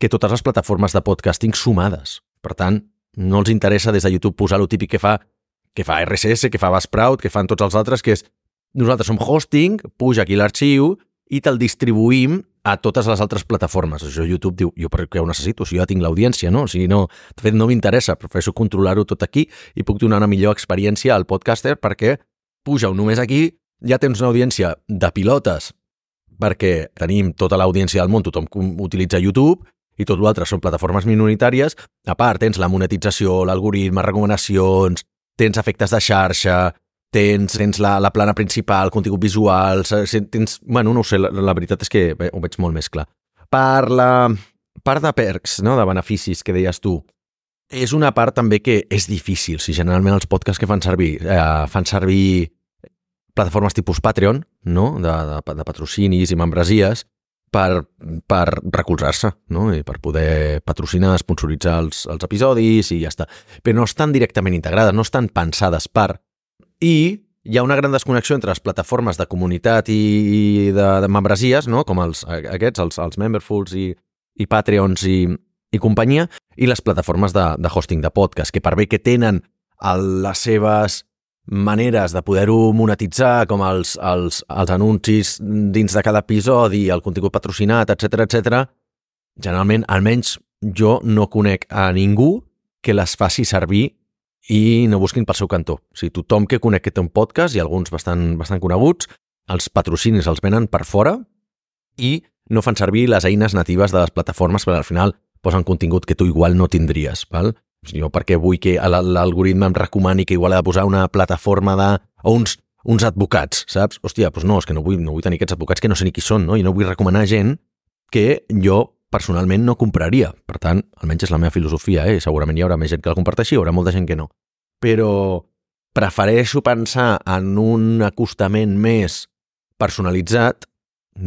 que totes les plataformes de podcasting sumades. Per tant, no els interessa des de YouTube posar lo típic que fa que fa RSS, que fa Buzzsprout, que fan tots els altres, que és nosaltres som hosting, puja aquí l'arxiu i te'l distribuïm a totes les altres plataformes. Això YouTube diu, jo per què ho necessito? Si jo ja tinc l'audiència, no? Sigui, no, de fet no m'interessa, prefereixo controlar-ho tot aquí i puc donar una millor experiència al podcaster perquè puja-ho només aquí, ja tens una audiència de pilotes perquè tenim tota l'audiència del món, tothom utilitza YouTube i tot l'altre són plataformes minoritàries. A part, tens la monetització, l'algoritme, recomanacions, tens efectes de xarxa, tens, tens la, la plana principal, contingut visual, tens... Bueno, no ho sé, la, la veritat és que ho veig molt més clar. Per la part de perks, no?, de beneficis que deies tu, és una part també que és difícil. Si generalment els podcasts que fan servir eh, fan servir plataformes tipus Patreon, no?, de, de, de patrocinis i membresies, per, per recolzar-se no? i per poder patrocinar, sponsoritzar els, els episodis i ja està. Però no estan directament integrades, no estan pensades per i hi ha una gran desconnexió entre les plataformes de comunitat i de, de membresies, no? com els, aquests, els, els Memberfuls i, i Patreons i, i companyia, i les plataformes de, de hosting de podcast, que per bé que tenen el, les seves maneres de poder-ho monetitzar, com els, els, els anuncis dins de cada episodi, el contingut patrocinat, etc etc. generalment, almenys jo no conec a ningú que les faci servir i no busquin pel seu cantó. O sigui, tothom que conec que té un podcast, i alguns bastant, bastant coneguts, els patrocinis els venen per fora i no fan servir les eines natives de les plataformes perquè al final posen contingut que tu igual no tindries. Val? Jo perquè vull que l'algoritme em recomani que igual he de posar una plataforma de... o uns, uns advocats, saps? Hòstia, doncs no, és que no vull, no vull tenir aquests advocats que no sé ni qui són, no? I no vull recomanar gent que jo personalment no compraria. Per tant, almenys és la meva filosofia, eh? segurament hi haurà més gent que la comparteixi, hi haurà molta gent que no. Però prefereixo pensar en un acostament més personalitzat,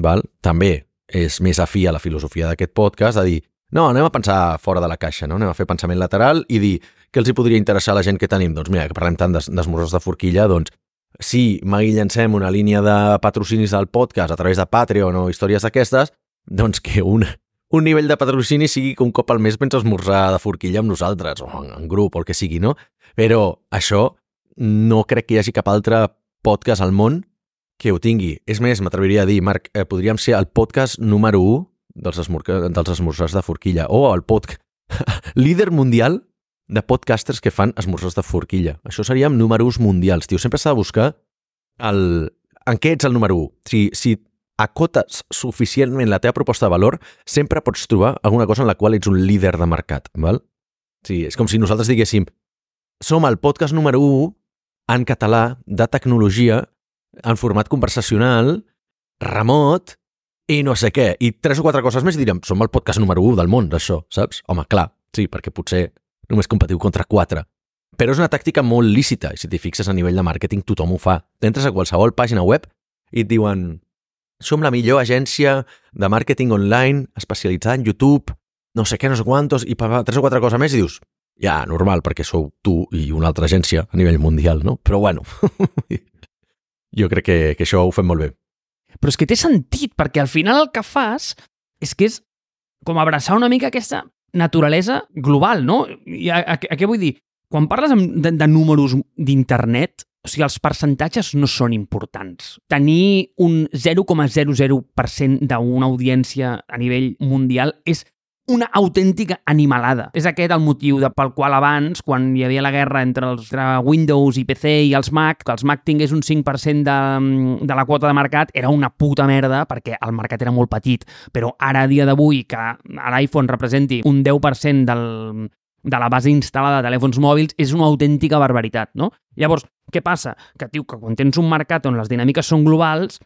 val? també és més afí a la filosofia d'aquest podcast, de dir, no, anem a pensar fora de la caixa, no? anem a fer pensament lateral i dir què els hi podria interessar a la gent que tenim. Doncs mira, que parlem tant d'esmorzars de forquilla, doncs si mai llancem una línia de patrocinis del podcast a través de Patreon o històries d'aquestes, doncs que un, un nivell de patrocini sigui que un cop al mes vens esmorzar de forquilla amb nosaltres, o en, en grup, o el que sigui, no? Però això no crec que hi hagi cap altre podcast al món que ho tingui. És més, m'atreviria a dir, Marc, eh, podríem ser el podcast número 1 dels, esmor dels esmorzars de forquilla, o el podcast líder mundial de podcasters que fan esmorzars de forquilla. Això seríem números mundials, tio. Sempre s'ha de buscar el... en què ets el número 1. Si, si acotes suficientment la teva proposta de valor, sempre pots trobar alguna cosa en la qual ets un líder de mercat, val? Sí, és com si nosaltres diguéssim som el podcast número 1 en català de tecnologia en format conversacional, remot i no sé què. I tres o quatre coses més direm, som el podcast número 1 del món d'això, saps? Home, clar, sí, perquè potser només competiu contra quatre. Però és una tàctica molt lícita i si t'hi fixes a nivell de màrqueting tothom ho fa. Entres a qualsevol pàgina web i et diuen som la millor agència de màrqueting online especialitzada en YouTube, no sé què, no sé quantos, i tres o quatre coses més i dius, ja, normal, perquè sou tu i una altra agència a nivell mundial, no? Però bueno, jo crec que, que això ho fem molt bé. Però és que té sentit, perquè al final el que fas és que és com abraçar una mica aquesta naturalesa global, no? I a, a, a què vull dir? Quan parles de, de números d'internet, o sigui, els percentatges no són importants. Tenir un 0,00% d'una audiència a nivell mundial és una autèntica animalada. És aquest el motiu de, pel qual abans, quan hi havia la guerra entre els entre Windows i PC i els Mac, que els Mac tingués un 5% de, de la quota de mercat, era una puta merda perquè el mercat era molt petit. Però ara, a dia d'avui, que l'iPhone representi un 10% del, de la base instal·lada de telèfons mòbils és una autèntica barbaritat, no? Llavors, què passa? Que, tio, que quan tens un mercat on les dinàmiques són globals,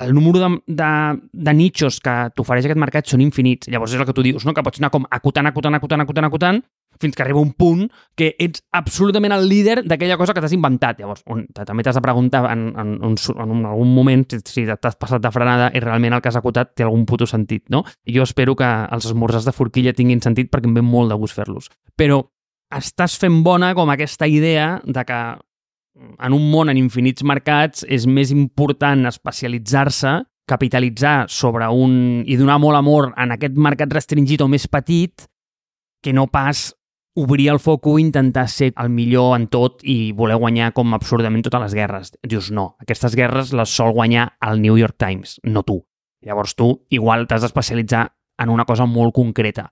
el número de, de, de nichos que t'ofereix aquest mercat són infinits. Llavors és el que tu dius, no? que pots anar com acotant, acotant, acotant, acotant, acotant, fins que arriba un punt que ets absolutament el líder d'aquella cosa que t'has inventat. Llavors, on, també t'has de preguntar en, en, en, en algun moment si, si t'has passat de frenada i realment el que has acotat té algun puto sentit, no? Jo espero que els esmorzars de forquilla tinguin sentit perquè em ve molt de gust fer-los. Però estàs fent bona com aquesta idea de que en un món en infinits mercats és més important especialitzar-se, capitalitzar sobre un... i donar molt amor en aquest mercat restringit o més petit que no pas obrir el foco intentar ser el millor en tot i voler guanyar com absurdament totes les guerres. Dius, no, aquestes guerres les sol guanyar el New York Times, no tu. Llavors tu igual t'has d'especialitzar en una cosa molt concreta.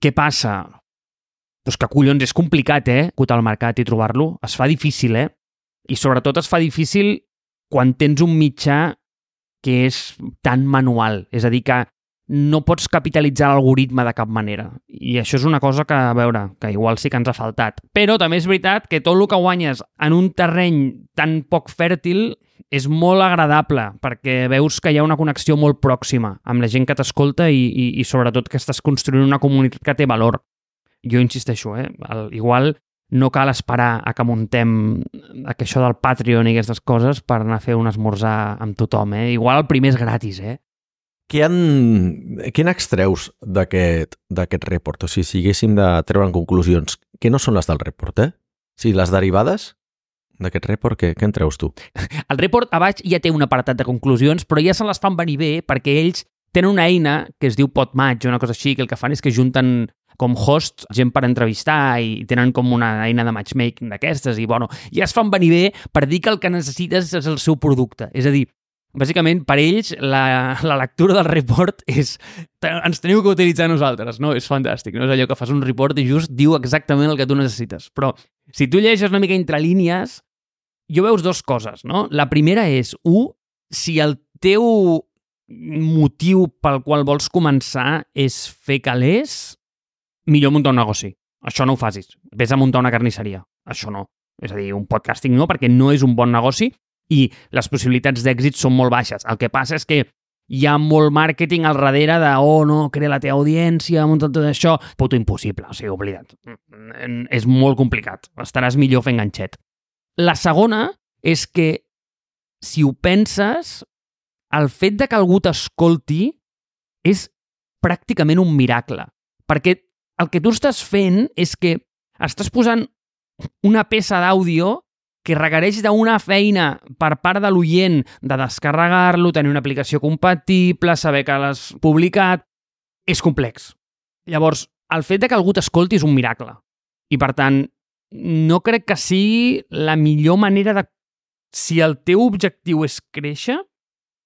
Què passa? Doncs que collons, és complicat, eh, acotar el mercat i trobar-lo. Es fa difícil, eh? I sobretot es fa difícil quan tens un mitjà que és tan manual. És a dir, que no pots capitalitzar l'algoritme de cap manera. I això és una cosa que, a veure, que igual sí que ens ha faltat. Però també és veritat que tot el que guanyes en un terreny tan poc fèrtil és molt agradable perquè veus que hi ha una connexió molt pròxima amb la gent que t'escolta i, i, i sobretot que estàs construint una comunitat que té valor jo insisteixo, eh? El, igual no cal esperar a que muntem que això del Patreon i aquestes coses per anar a fer un esmorzar amb tothom, eh? Igual el primer és gratis, eh? Què, en, què n'extreus d'aquest report? O sigui, si haguéssim de treure en conclusions, què no són les del report, eh? O sigui, les derivades d'aquest report, què, què en treus tu? El report a baix ja té un apartat de conclusions, però ja se les fan venir bé perquè ells tenen una eina que es diu Podmatch o una cosa així, que el que fan és que junten com host, gent per entrevistar i tenen com una eina de matchmaking d'aquestes i, bueno, ja es fan venir bé per dir que el que necessites és el seu producte. És a dir, bàsicament, per ells, la, la lectura del report és ens teniu que utilitzar nosaltres, no? És fantàstic, no? És allò que fas un report i just diu exactament el que tu necessites. Però si tu llegeixes una mica entre línies, jo veus dues coses, no? La primera és, un, si el teu motiu pel qual vols començar és fer calés, millor muntar un negoci. Això no ho facis. Ves a muntar una carnisseria. Això no. És a dir, un podcasting no, perquè no és un bon negoci i les possibilitats d'èxit són molt baixes. El que passa és que hi ha molt màrqueting al darrere de, oh, no, crea la teva audiència, munta tot això. Puto impossible, o sigui, oblida't. Mm, És molt complicat. Estaràs millor fent ganxet. La segona és que, si ho penses, el fet de que algú t'escolti és pràcticament un miracle. Perquè el que tu estàs fent és que estàs posant una peça d'àudio que requereix d'una feina per part de l'oient de descarregar-lo, tenir una aplicació compatible, saber que l'has publicat... És complex. Llavors, el fet de que algú t'escolti és un miracle. I, per tant, no crec que sigui la millor manera de... Si el teu objectiu és créixer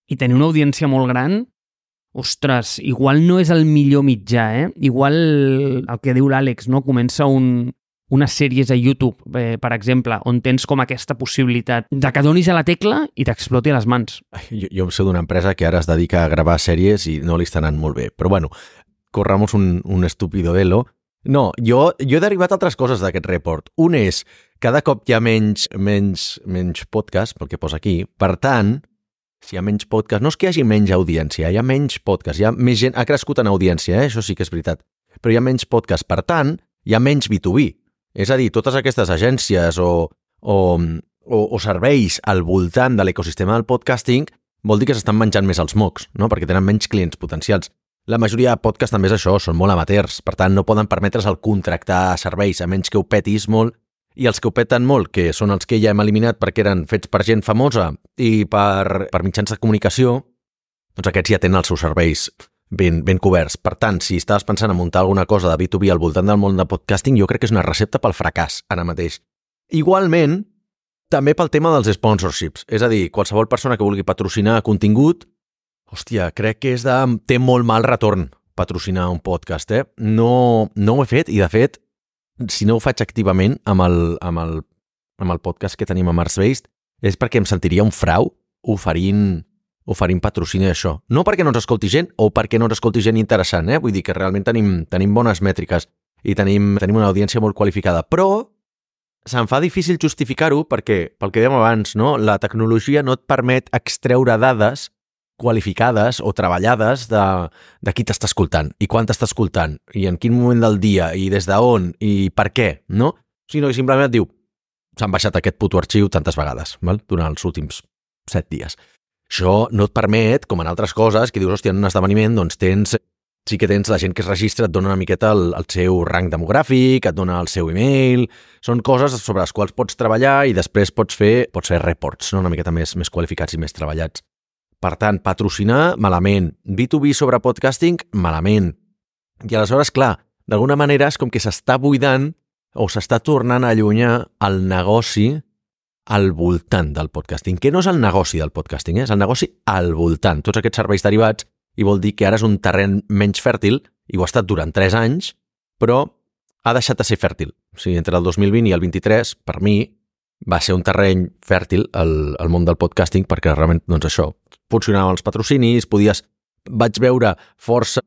i tenir una audiència molt gran, ostres, igual no és el millor mitjà, eh? Igual el que diu l'Àlex, no? Comença un, unes sèries a YouTube, eh, per exemple, on tens com aquesta possibilitat de que donis a la tecla i t'exploti a les mans. Jo, jo sé d'una empresa que ara es dedica a gravar sèries i no li està anant molt bé. Però bueno, corramos un, un estúpido velo. No, jo, jo he derivat altres coses d'aquest report. Un és, cada cop hi ha menys, menys, menys podcast, pel que posa aquí. Per tant, si hi ha menys podcast, no és que hi hagi menys audiència, hi ha menys podcast, hi ha més gent, ha crescut en audiència, eh? això sí que és veritat, però hi ha menys podcast, per tant, hi ha menys B2B. És a dir, totes aquestes agències o, o, o, o serveis al voltant de l'ecosistema del podcasting vol dir que s'estan menjant més els mocs, no? perquè tenen menys clients potencials. La majoria de podcasts també és això, són molt amateurs, per tant no poden permetre's el contractar serveis, a menys que ho petis molt, i els que ho peten molt, que són els que ja hem eliminat perquè eren fets per gent famosa i per, per mitjans de comunicació, doncs aquests ja tenen els seus serveis ben, ben coberts. Per tant, si estaves pensant en muntar alguna cosa de B2B al voltant del món de podcasting, jo crec que és una recepta pel fracàs ara mateix. Igualment, també pel tema dels sponsorships. És a dir, qualsevol persona que vulgui patrocinar contingut, hòstia, crec que és de... té molt mal retorn patrocinar un podcast, eh? No, no ho he fet i, de fet, si no ho faig activament amb el, amb el, amb el podcast que tenim a Mars Based, és perquè em sentiria un frau oferint, oferint patrocini d'això. No perquè no ens escolti gent o perquè no ens escolti gent interessant, eh? vull dir que realment tenim, tenim bones mètriques i tenim, tenim una audiència molt qualificada, però se'm fa difícil justificar-ho perquè, pel que dèiem abans, no? la tecnologia no et permet extreure dades qualificades o treballades de, de qui t'està escoltant i quan t'està escoltant i en quin moment del dia i des d'on i per què, no? Sinó que simplement et diu s'han baixat aquest puto arxiu tantes vegades, val? durant els últims set dies. Això no et permet, com en altres coses, que dius, hòstia, en un esdeveniment, doncs tens sí que tens la gent que es registra, et dona una miqueta el, el seu rang demogràfic, et dona el seu e-mail, són coses sobre les quals pots treballar i després pots fer, pots fer reports, no? una miqueta més, més qualificats i més treballats. Per tant, patrocinar, malament. B2B sobre podcasting, malament. I aleshores, clar, d'alguna manera és com que s'està buidant o s'està tornant a allunyar el negoci al voltant del podcasting, que no és el negoci del podcasting, eh? és el negoci al voltant. Tots aquests serveis derivats i vol dir que ara és un terreny menys fèrtil i ho ha estat durant 3 anys, però ha deixat de ser fèrtil. O sigui, entre el 2020 i el 23, per mi, va ser un terreny fèrtil al, al món del podcasting perquè realment, doncs això, funcionaven els patrocinis, podies... Vaig veure força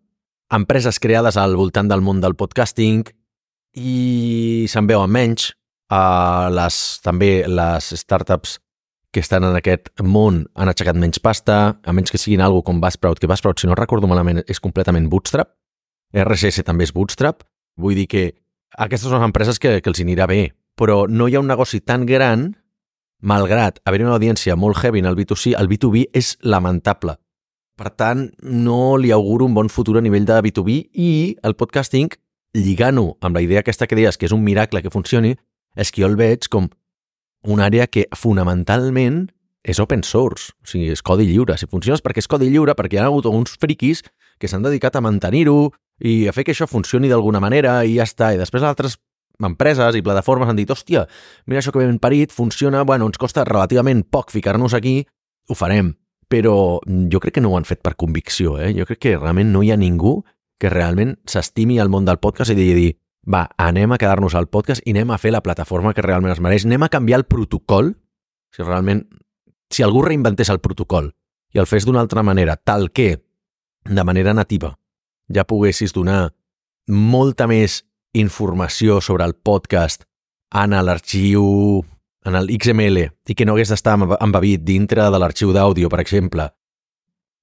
empreses creades al voltant del món del podcasting i se'n veuen menys. Uh, les, també les startups que estan en aquest món han aixecat menys pasta, a menys que siguin algo com Buzzsprout, que Buzzsprout, si no recordo malament, és completament bootstrap. RSS també és bootstrap. Vull dir que aquestes són empreses que, que els anirà bé, però no hi ha un negoci tan gran malgrat haver una audiència molt heavy en el B2C, el B2B és lamentable. Per tant, no li auguro un bon futur a nivell de B2B i el podcasting, lligant-ho amb la idea aquesta que deies que és un miracle que funcioni, és que jo el veig com una àrea que fonamentalment és open source, o sigui, és codi lliure. Si funciona és perquè és codi lliure, perquè hi ha hagut uns friquis que s'han dedicat a mantenir-ho i a fer que això funcioni d'alguna manera i ja està. I després altres empreses i plataformes han dit, hòstia, mira això que ben parit, funciona, bueno, ens costa relativament poc ficar-nos aquí, ho farem. Però jo crec que no ho han fet per convicció, eh? Jo crec que realment no hi ha ningú que realment s'estimi al món del podcast i digui va, anem a quedar-nos al podcast i anem a fer la plataforma que realment es mereix, anem a canviar el protocol, si realment, si algú reinventés el protocol i el fes d'una altra manera, tal que, de manera nativa, ja poguessis donar molta més informació sobre el podcast en l'arxiu, en el XML, i que no hagués d'estar embebit dintre de l'arxiu d'àudio, per exemple,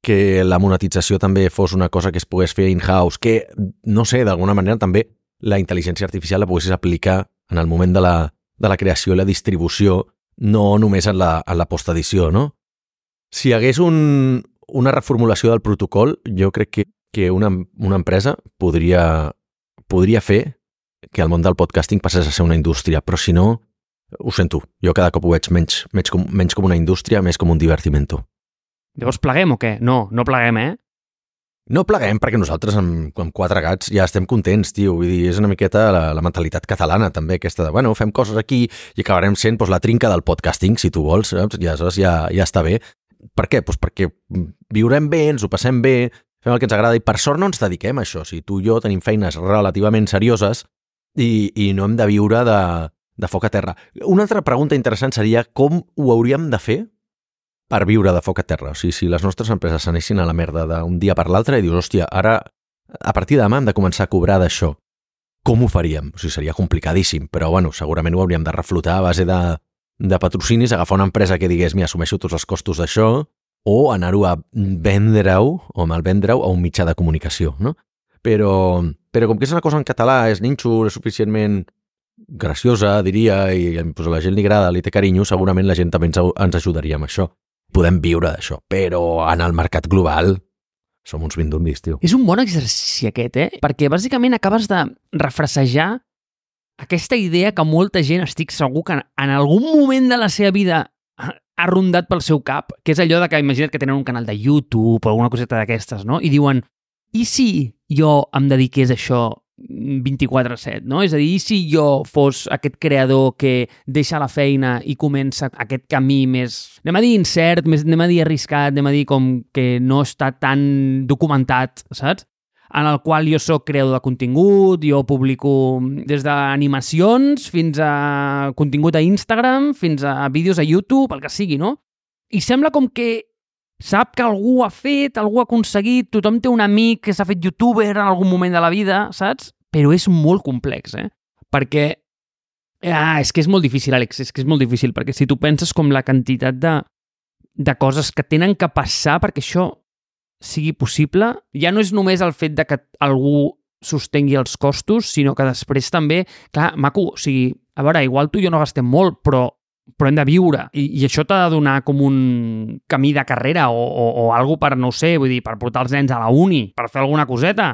que la monetització també fos una cosa que es pogués fer in-house, que, no sé, d'alguna manera també la intel·ligència artificial la poguessis aplicar en el moment de la, de la creació i la distribució, no només en la, en la postedició, no? Si hi hagués un, una reformulació del protocol, jo crec que, que una, una empresa podria, podria fer que el món del podcasting passés a ser una indústria, però si no, ho sento, jo cada cop ho veig menys, menys, com, menys com una indústria, més com un divertimento. Llavors pleguem o què? No, no pleguem, eh? No pleguem perquè nosaltres amb, amb quatre gats ja estem contents, tio. Vull dir, és una miqueta la, la mentalitat catalana també, aquesta de, bueno, fem coses aquí i acabarem sent doncs, la trinca del podcasting, si tu vols, saps? Ja, saps? ja, ja està bé. Per què? Pues perquè viurem bé, ens ho passem bé, fem el que ens agrada i per sort no ens dediquem a això. Si tu i jo tenim feines relativament serioses i, i no hem de viure de, de foc a terra. Una altra pregunta interessant seria com ho hauríem de fer per viure de foc a terra. O sigui, si les nostres empreses s'anessin a la merda d'un dia per l'altre i dius, hòstia, ara, a partir de demà hem de començar a cobrar d'això. Com ho faríem? O sigui, seria complicadíssim, però bueno, segurament ho hauríem de reflotar a base de, de patrocinis, agafar una empresa que digués, mira, assumeixo tots els costos d'això, o anar-ho a vendre-ho, o mal vendre-ho, a un mitjà de comunicació, no? Però, però com que és una cosa en català, és ninxo, és suficientment graciosa, diria, i pues, a la gent li agrada, li té carinyo, segurament la gent també ens, ens ajudaria amb això podem viure d'això, però en el mercat global som uns vindundis, tio. És un bon exercici aquest, eh? Perquè bàsicament acabes de refressejar aquesta idea que molta gent estic segur que en algun moment de la seva vida ha rondat pel seu cap, que és allò de que imagina't que tenen un canal de YouTube o alguna coseta d'aquestes, no? I diuen, i si jo em dediqués a això 24-7, no? És a dir, si jo fos aquest creador que deixa la feina i comença aquest camí més, anem a dir incert, més, anem a dir arriscat, anem a dir com que no està tan documentat, saps? en el qual jo sóc creador de contingut, jo publico des d'animacions fins a contingut a Instagram, fins a vídeos a YouTube, el que sigui, no? I sembla com que sap que algú ha fet, algú ha aconseguit, tothom té un amic que s'ha fet youtuber en algun moment de la vida, saps? Però és molt complex, eh? Perquè... Ah, és que és molt difícil, Àlex, és que és molt difícil, perquè si tu penses com la quantitat de, de coses que tenen que passar perquè això sigui possible, ja no és només el fet de que algú sostengui els costos, sinó que després també, clar, maco, o sigui, a veure, igual tu i jo no gastem molt, però però hem de viure. I, i això t'ha de donar com un camí de carrera o, o, o algo per, no sé, vull dir, per portar els nens a la uni, per fer alguna coseta,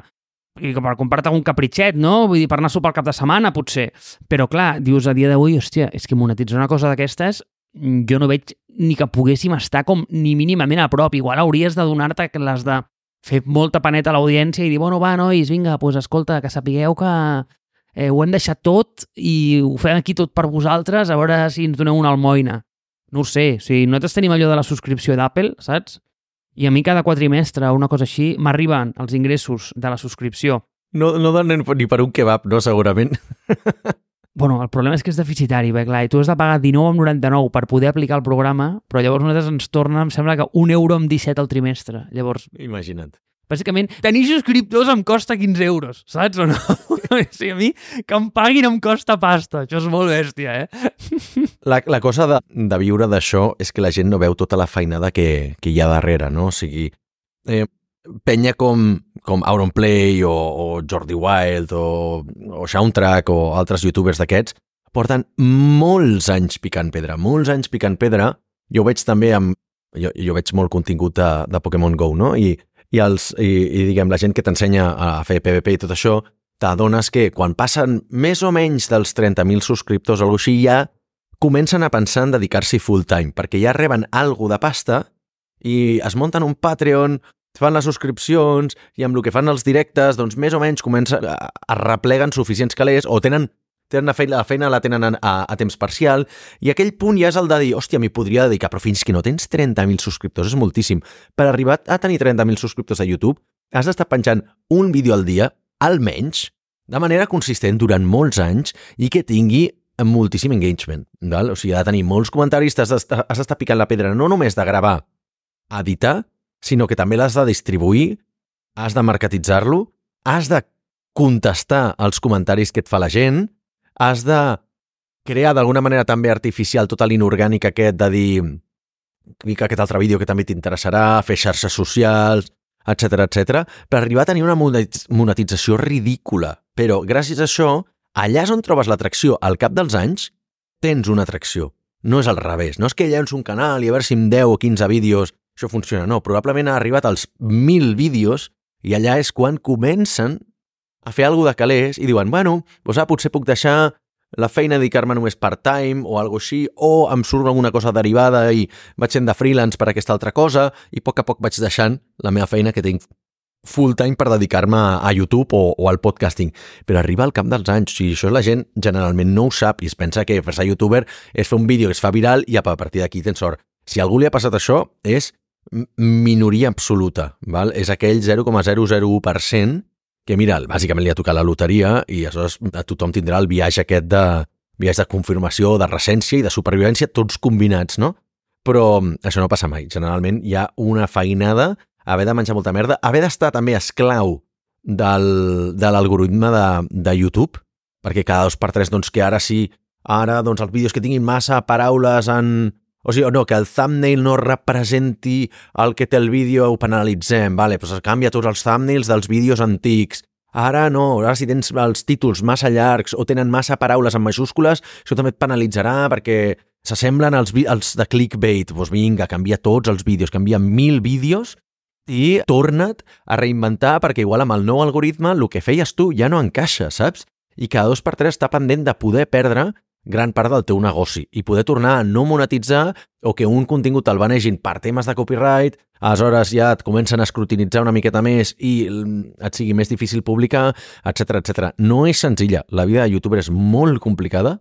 i per comprar-te algun capritxet, no? Vull dir, per anar a sopar al cap de setmana, potser. Però, clar, dius a dia d'avui, hòstia, és que monetitzar una cosa d'aquestes jo no veig ni que poguéssim estar com ni mínimament a prop. Igual hauries de donar-te les de fer molta paneta a l'audiència i dir, bueno, va, nois, vinga, doncs pues, escolta, que sapigueu que eh, ho hem deixat tot i ho fem aquí tot per vosaltres, a veure si ens doneu una almoina. No ho sé, o sigui, nosaltres tenim allò de la subscripció d'Apple, saps? I a mi cada quadrimestre o una cosa així m'arriben els ingressos de la subscripció. No, no donen ni per un kebab, no, segurament. Bueno, el problema és que és deficitari, bé, clar, i tu has de pagar 19,99 per poder aplicar el programa, però llavors nosaltres ens torna, em sembla que un euro amb 17 al trimestre. Llavors... Imagina't. Bàsicament, tenir subscriptors em costa 15 euros, saps o no? sigui, a mi que em paguin em costa pasta. Això és molt bèstia, eh? La, la cosa de, de viure d'això és que la gent no veu tota la feinada que, que hi ha darrere, no? O sigui, eh, penya com, com Auronplay o, o Jordi Wild o, o Soundtrack o altres youtubers d'aquests porten molts anys picant pedra, molts anys picant pedra. Jo ho veig també amb... Jo, jo veig molt contingut de, de Pokémon GO, no? I i, els, i, i diguem, la gent que t'ensenya a fer PvP i tot això, t'adones que quan passen més o menys dels 30.000 subscriptors o alguna així, ja comencen a pensar en dedicar-s'hi full time, perquè ja reben algo de pasta i es munten un Patreon, fan les subscripcions i amb el que fan els directes, doncs més o menys comença, a repleguen suficients calés o tenen tenen la feina, la feina la tenen a, a, temps parcial, i aquell punt ja és el de dir, hòstia, m'hi podria dedicar, però fins que no tens 30.000 subscriptors és moltíssim. Per arribar a tenir 30.000 subscriptors a YouTube, has d'estar penjant un vídeo al dia, almenys, de manera consistent durant molts anys i que tingui moltíssim engagement. Val? O sigui, ha de tenir molts comentaris, has d'estar picant la pedra no només de gravar, editar, sinó que també l'has de distribuir, has de marketitzar-lo, has de contestar els comentaris que et fa la gent, has de crear d'alguna manera també artificial tota l'inorgànic aquest de dir clica aquest altre vídeo que també t'interessarà, fer xarxes socials, etc etc, per arribar a tenir una monetització ridícula. Però gràcies a això, allà és on trobes l'atracció. Al cap dels anys, tens una atracció. No és al revés. No és que llenço un canal i a veure si amb 10 o 15 vídeos això funciona. No, probablement ha arribat als 1.000 vídeos i allà és quan comencen a fer alguna de calés i diuen, bueno, doncs, ah, potser puc deixar la feina, dedicar-me només part-time o alguna així, o em surt alguna cosa derivada i vaig sent de freelance per aquesta altra cosa i a poc a poc vaig deixant la meva feina que tinc full-time per dedicar-me a YouTube o, o al podcasting. Però arriba al cap dels anys, si això la gent generalment no ho sap i es pensa que fer-se youtuber és fer un vídeo que es fa viral i a partir d'aquí tens sort. Si a algú li ha passat això, és minoria absoluta, val? és aquell 0,001% que, mira, bàsicament li ha tocat la loteria i aleshores tothom tindrà el viatge aquest de viatge de confirmació, de recència i de supervivència, tots combinats, no? Però mm, això no passa mai. Generalment hi ha una feinada, haver de menjar molta merda, haver d'estar també esclau del, de l'algoritme de, de YouTube, perquè cada dos per tres, doncs, que ara sí, ara, doncs, els vídeos que tinguin massa paraules en... O sigui, no, que el thumbnail no representi el que té el vídeo, ho penalitzem, vale, doncs canvia tots els thumbnails dels vídeos antics. Ara no, ara si tens els títols massa llargs o tenen massa paraules en majúscules, això també et penalitzarà perquè s'assemblen als, als de clickbait. Doncs vinga, canvia tots els vídeos, canvia mil vídeos i torna't a reinventar perquè igual amb el nou algoritme el que feies tu ja no encaixa, saps? I cada dos per tres està pendent de poder perdre gran part del teu negoci i poder tornar a no monetitzar o que un contingut el banegin per temes de copyright, aleshores ja et comencen a escrutinitzar una miqueta més i mm, et sigui més difícil publicar, etc etc. No és senzilla. La vida de youtuber és molt complicada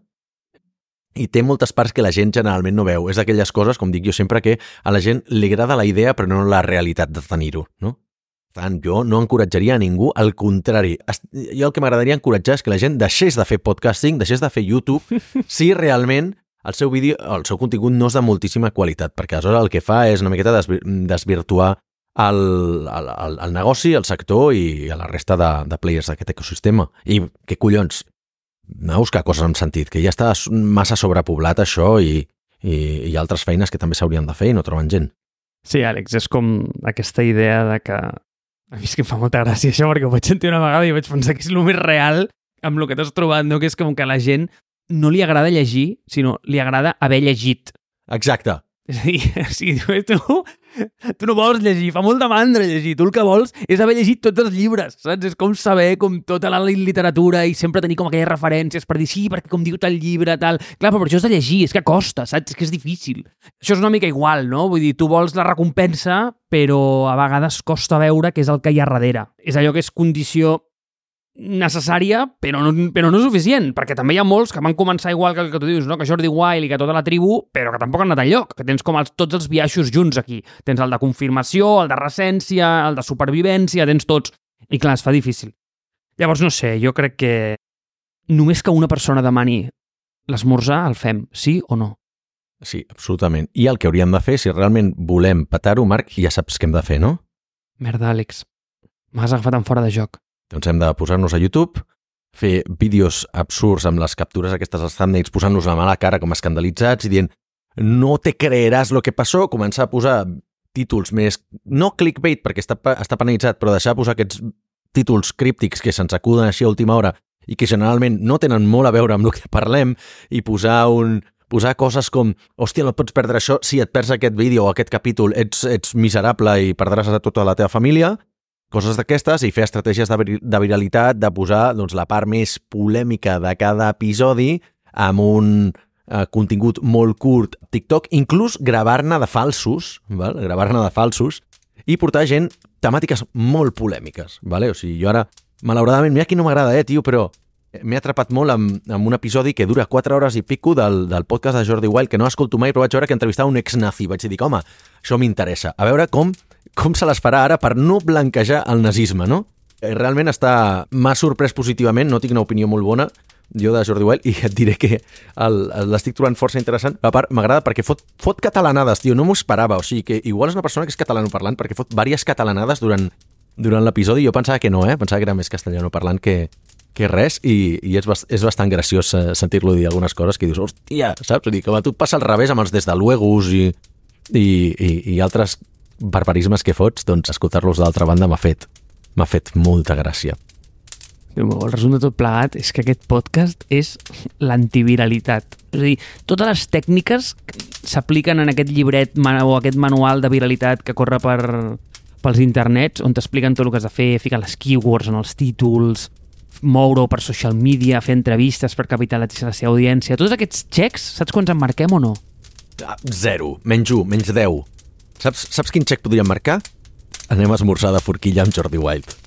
i té moltes parts que la gent generalment no veu. És d'aquelles coses, com dic jo sempre, que a la gent li agrada la idea però no la realitat de tenir-ho, no? Tant, jo no encoratjaria a ningú, al contrari. Jo el que m'agradaria encoratjar és que la gent deixés de fer podcasting, deixés de fer YouTube, si realment el seu vídeo, el seu contingut no és de moltíssima qualitat, perquè aleshores el que fa és una miqueta desvir desvirtuar el, el, el, el negoci, el sector i a la resta de, de players d'aquest ecosistema. I què collons, anar a buscar coses amb sentit, que ja està massa sobrepoblat això i, i, i altres feines que també s'haurien de fer i no troben gent. Sí, Àlex, és com aquesta idea de que... A mi és que em fa molta gràcia això, perquè ho vaig sentir una vegada i vaig pensar que és el més real amb el que t'has trobat, no? que és com que a la gent no li agrada llegir, sinó li agrada haver llegit. Exacte. És a dir, sigui, tu, tu no vols llegir, fa molta mandra llegir. Tu el que vols és haver llegit tots els llibres, saps? És com saber com tota la literatura i sempre tenir com aquelles referències per dir sí, perquè com diu tal llibre, tal... Clar, però per això has de llegir, és que costa, saps? És que és difícil. Això és una mica igual, no? Vull dir, tu vols la recompensa, però a vegades costa veure què és el que hi ha darrere. És allò que és condició necessària, però no, però no suficient, perquè també hi ha molts que van començar igual que el que tu dius, no? que Jordi Wild i que tota la tribu, però que tampoc han anat enlloc, que tens com els, tots els biaixos junts aquí. Tens el de confirmació, el de recència, el de supervivència, tens tots. I clar, es fa difícil. Llavors, no sé, jo crec que només que una persona demani l'esmorzar, el fem, sí o no? Sí, absolutament. I el que hauríem de fer, si realment volem petar-ho, Marc, ja saps què hem de fer, no? Merda, Àlex. M'has agafat en fora de joc. Doncs hem de posar-nos a YouTube, fer vídeos absurds amb les captures aquestes als thumbnails, posant-nos la mala cara com escandalitzats i dient no te creeràs lo que passó, començar a posar títols més, no clickbait perquè està, està penalitzat, però deixar posar aquests títols críptics que se'ns acuden així a última hora i que generalment no tenen molt a veure amb el que parlem i posar un, posar coses com hòstia, no et pots perdre això, si et perds aquest vídeo o aquest capítol ets, ets miserable i perdràs a tota la teva família coses d'aquestes i fer estratègies de, vir- de viralitat, de posar doncs, la part més polèmica de cada episodi amb un eh, contingut molt curt TikTok, inclús gravar-ne de falsos, gravar-ne de falsos, i portar gent temàtiques molt polèmiques. Vale? O sigui, jo ara, malauradament, mira que no m'agrada, eh, tio, però m'he atrapat molt amb, amb un episodi que dura 4 hores i pico del, del podcast de Jordi Wild, que no escolto mai, però vaig veure que entrevistava un ex-nazi. Vaig dir, home, això m'interessa. A veure com, com se les farà ara per no blanquejar el nazisme, no? Eh, Realment està... M'ha sorprès positivament, no tinc una opinió molt bona, jo de Jordi Wild, i et diré que l'estic trobant força interessant. A part, m'agrada perquè fot, fot catalanades, tio, no m'ho esperava. O sigui, que igual és una persona que és catalanoparlant perquè fot diverses catalanades durant, durant l'episodi. Jo pensava que no, eh? Pensava que era més castellanoparlant que, que res i, i és, bast és bastant graciós eh, sentir-lo dir algunes coses que dius, hòstia, saps? Dir, com a tu passa al revés amb els des de luegos i, i, i, i altres barbarismes que fots, doncs escoltar-los d'altra banda m'ha fet, m'ha fet molta gràcia. El resum de tot plegat és que aquest podcast és l'antiviralitat. És a dir, totes les tècniques s'apliquen en aquest llibret o aquest manual de viralitat que corre per, pels internets, on t'expliquen tot el que has de fer, ficar les keywords en els títols, moure-ho per social media, fer entrevistes per capitalitzar la seva audiència. Tots aquests xecs, saps quants en marquem o no? Ah, zero, menys 1, menys 10. Saps, saps quin xec podríem marcar? Anem a esmorzar de forquilla amb Jordi Wild.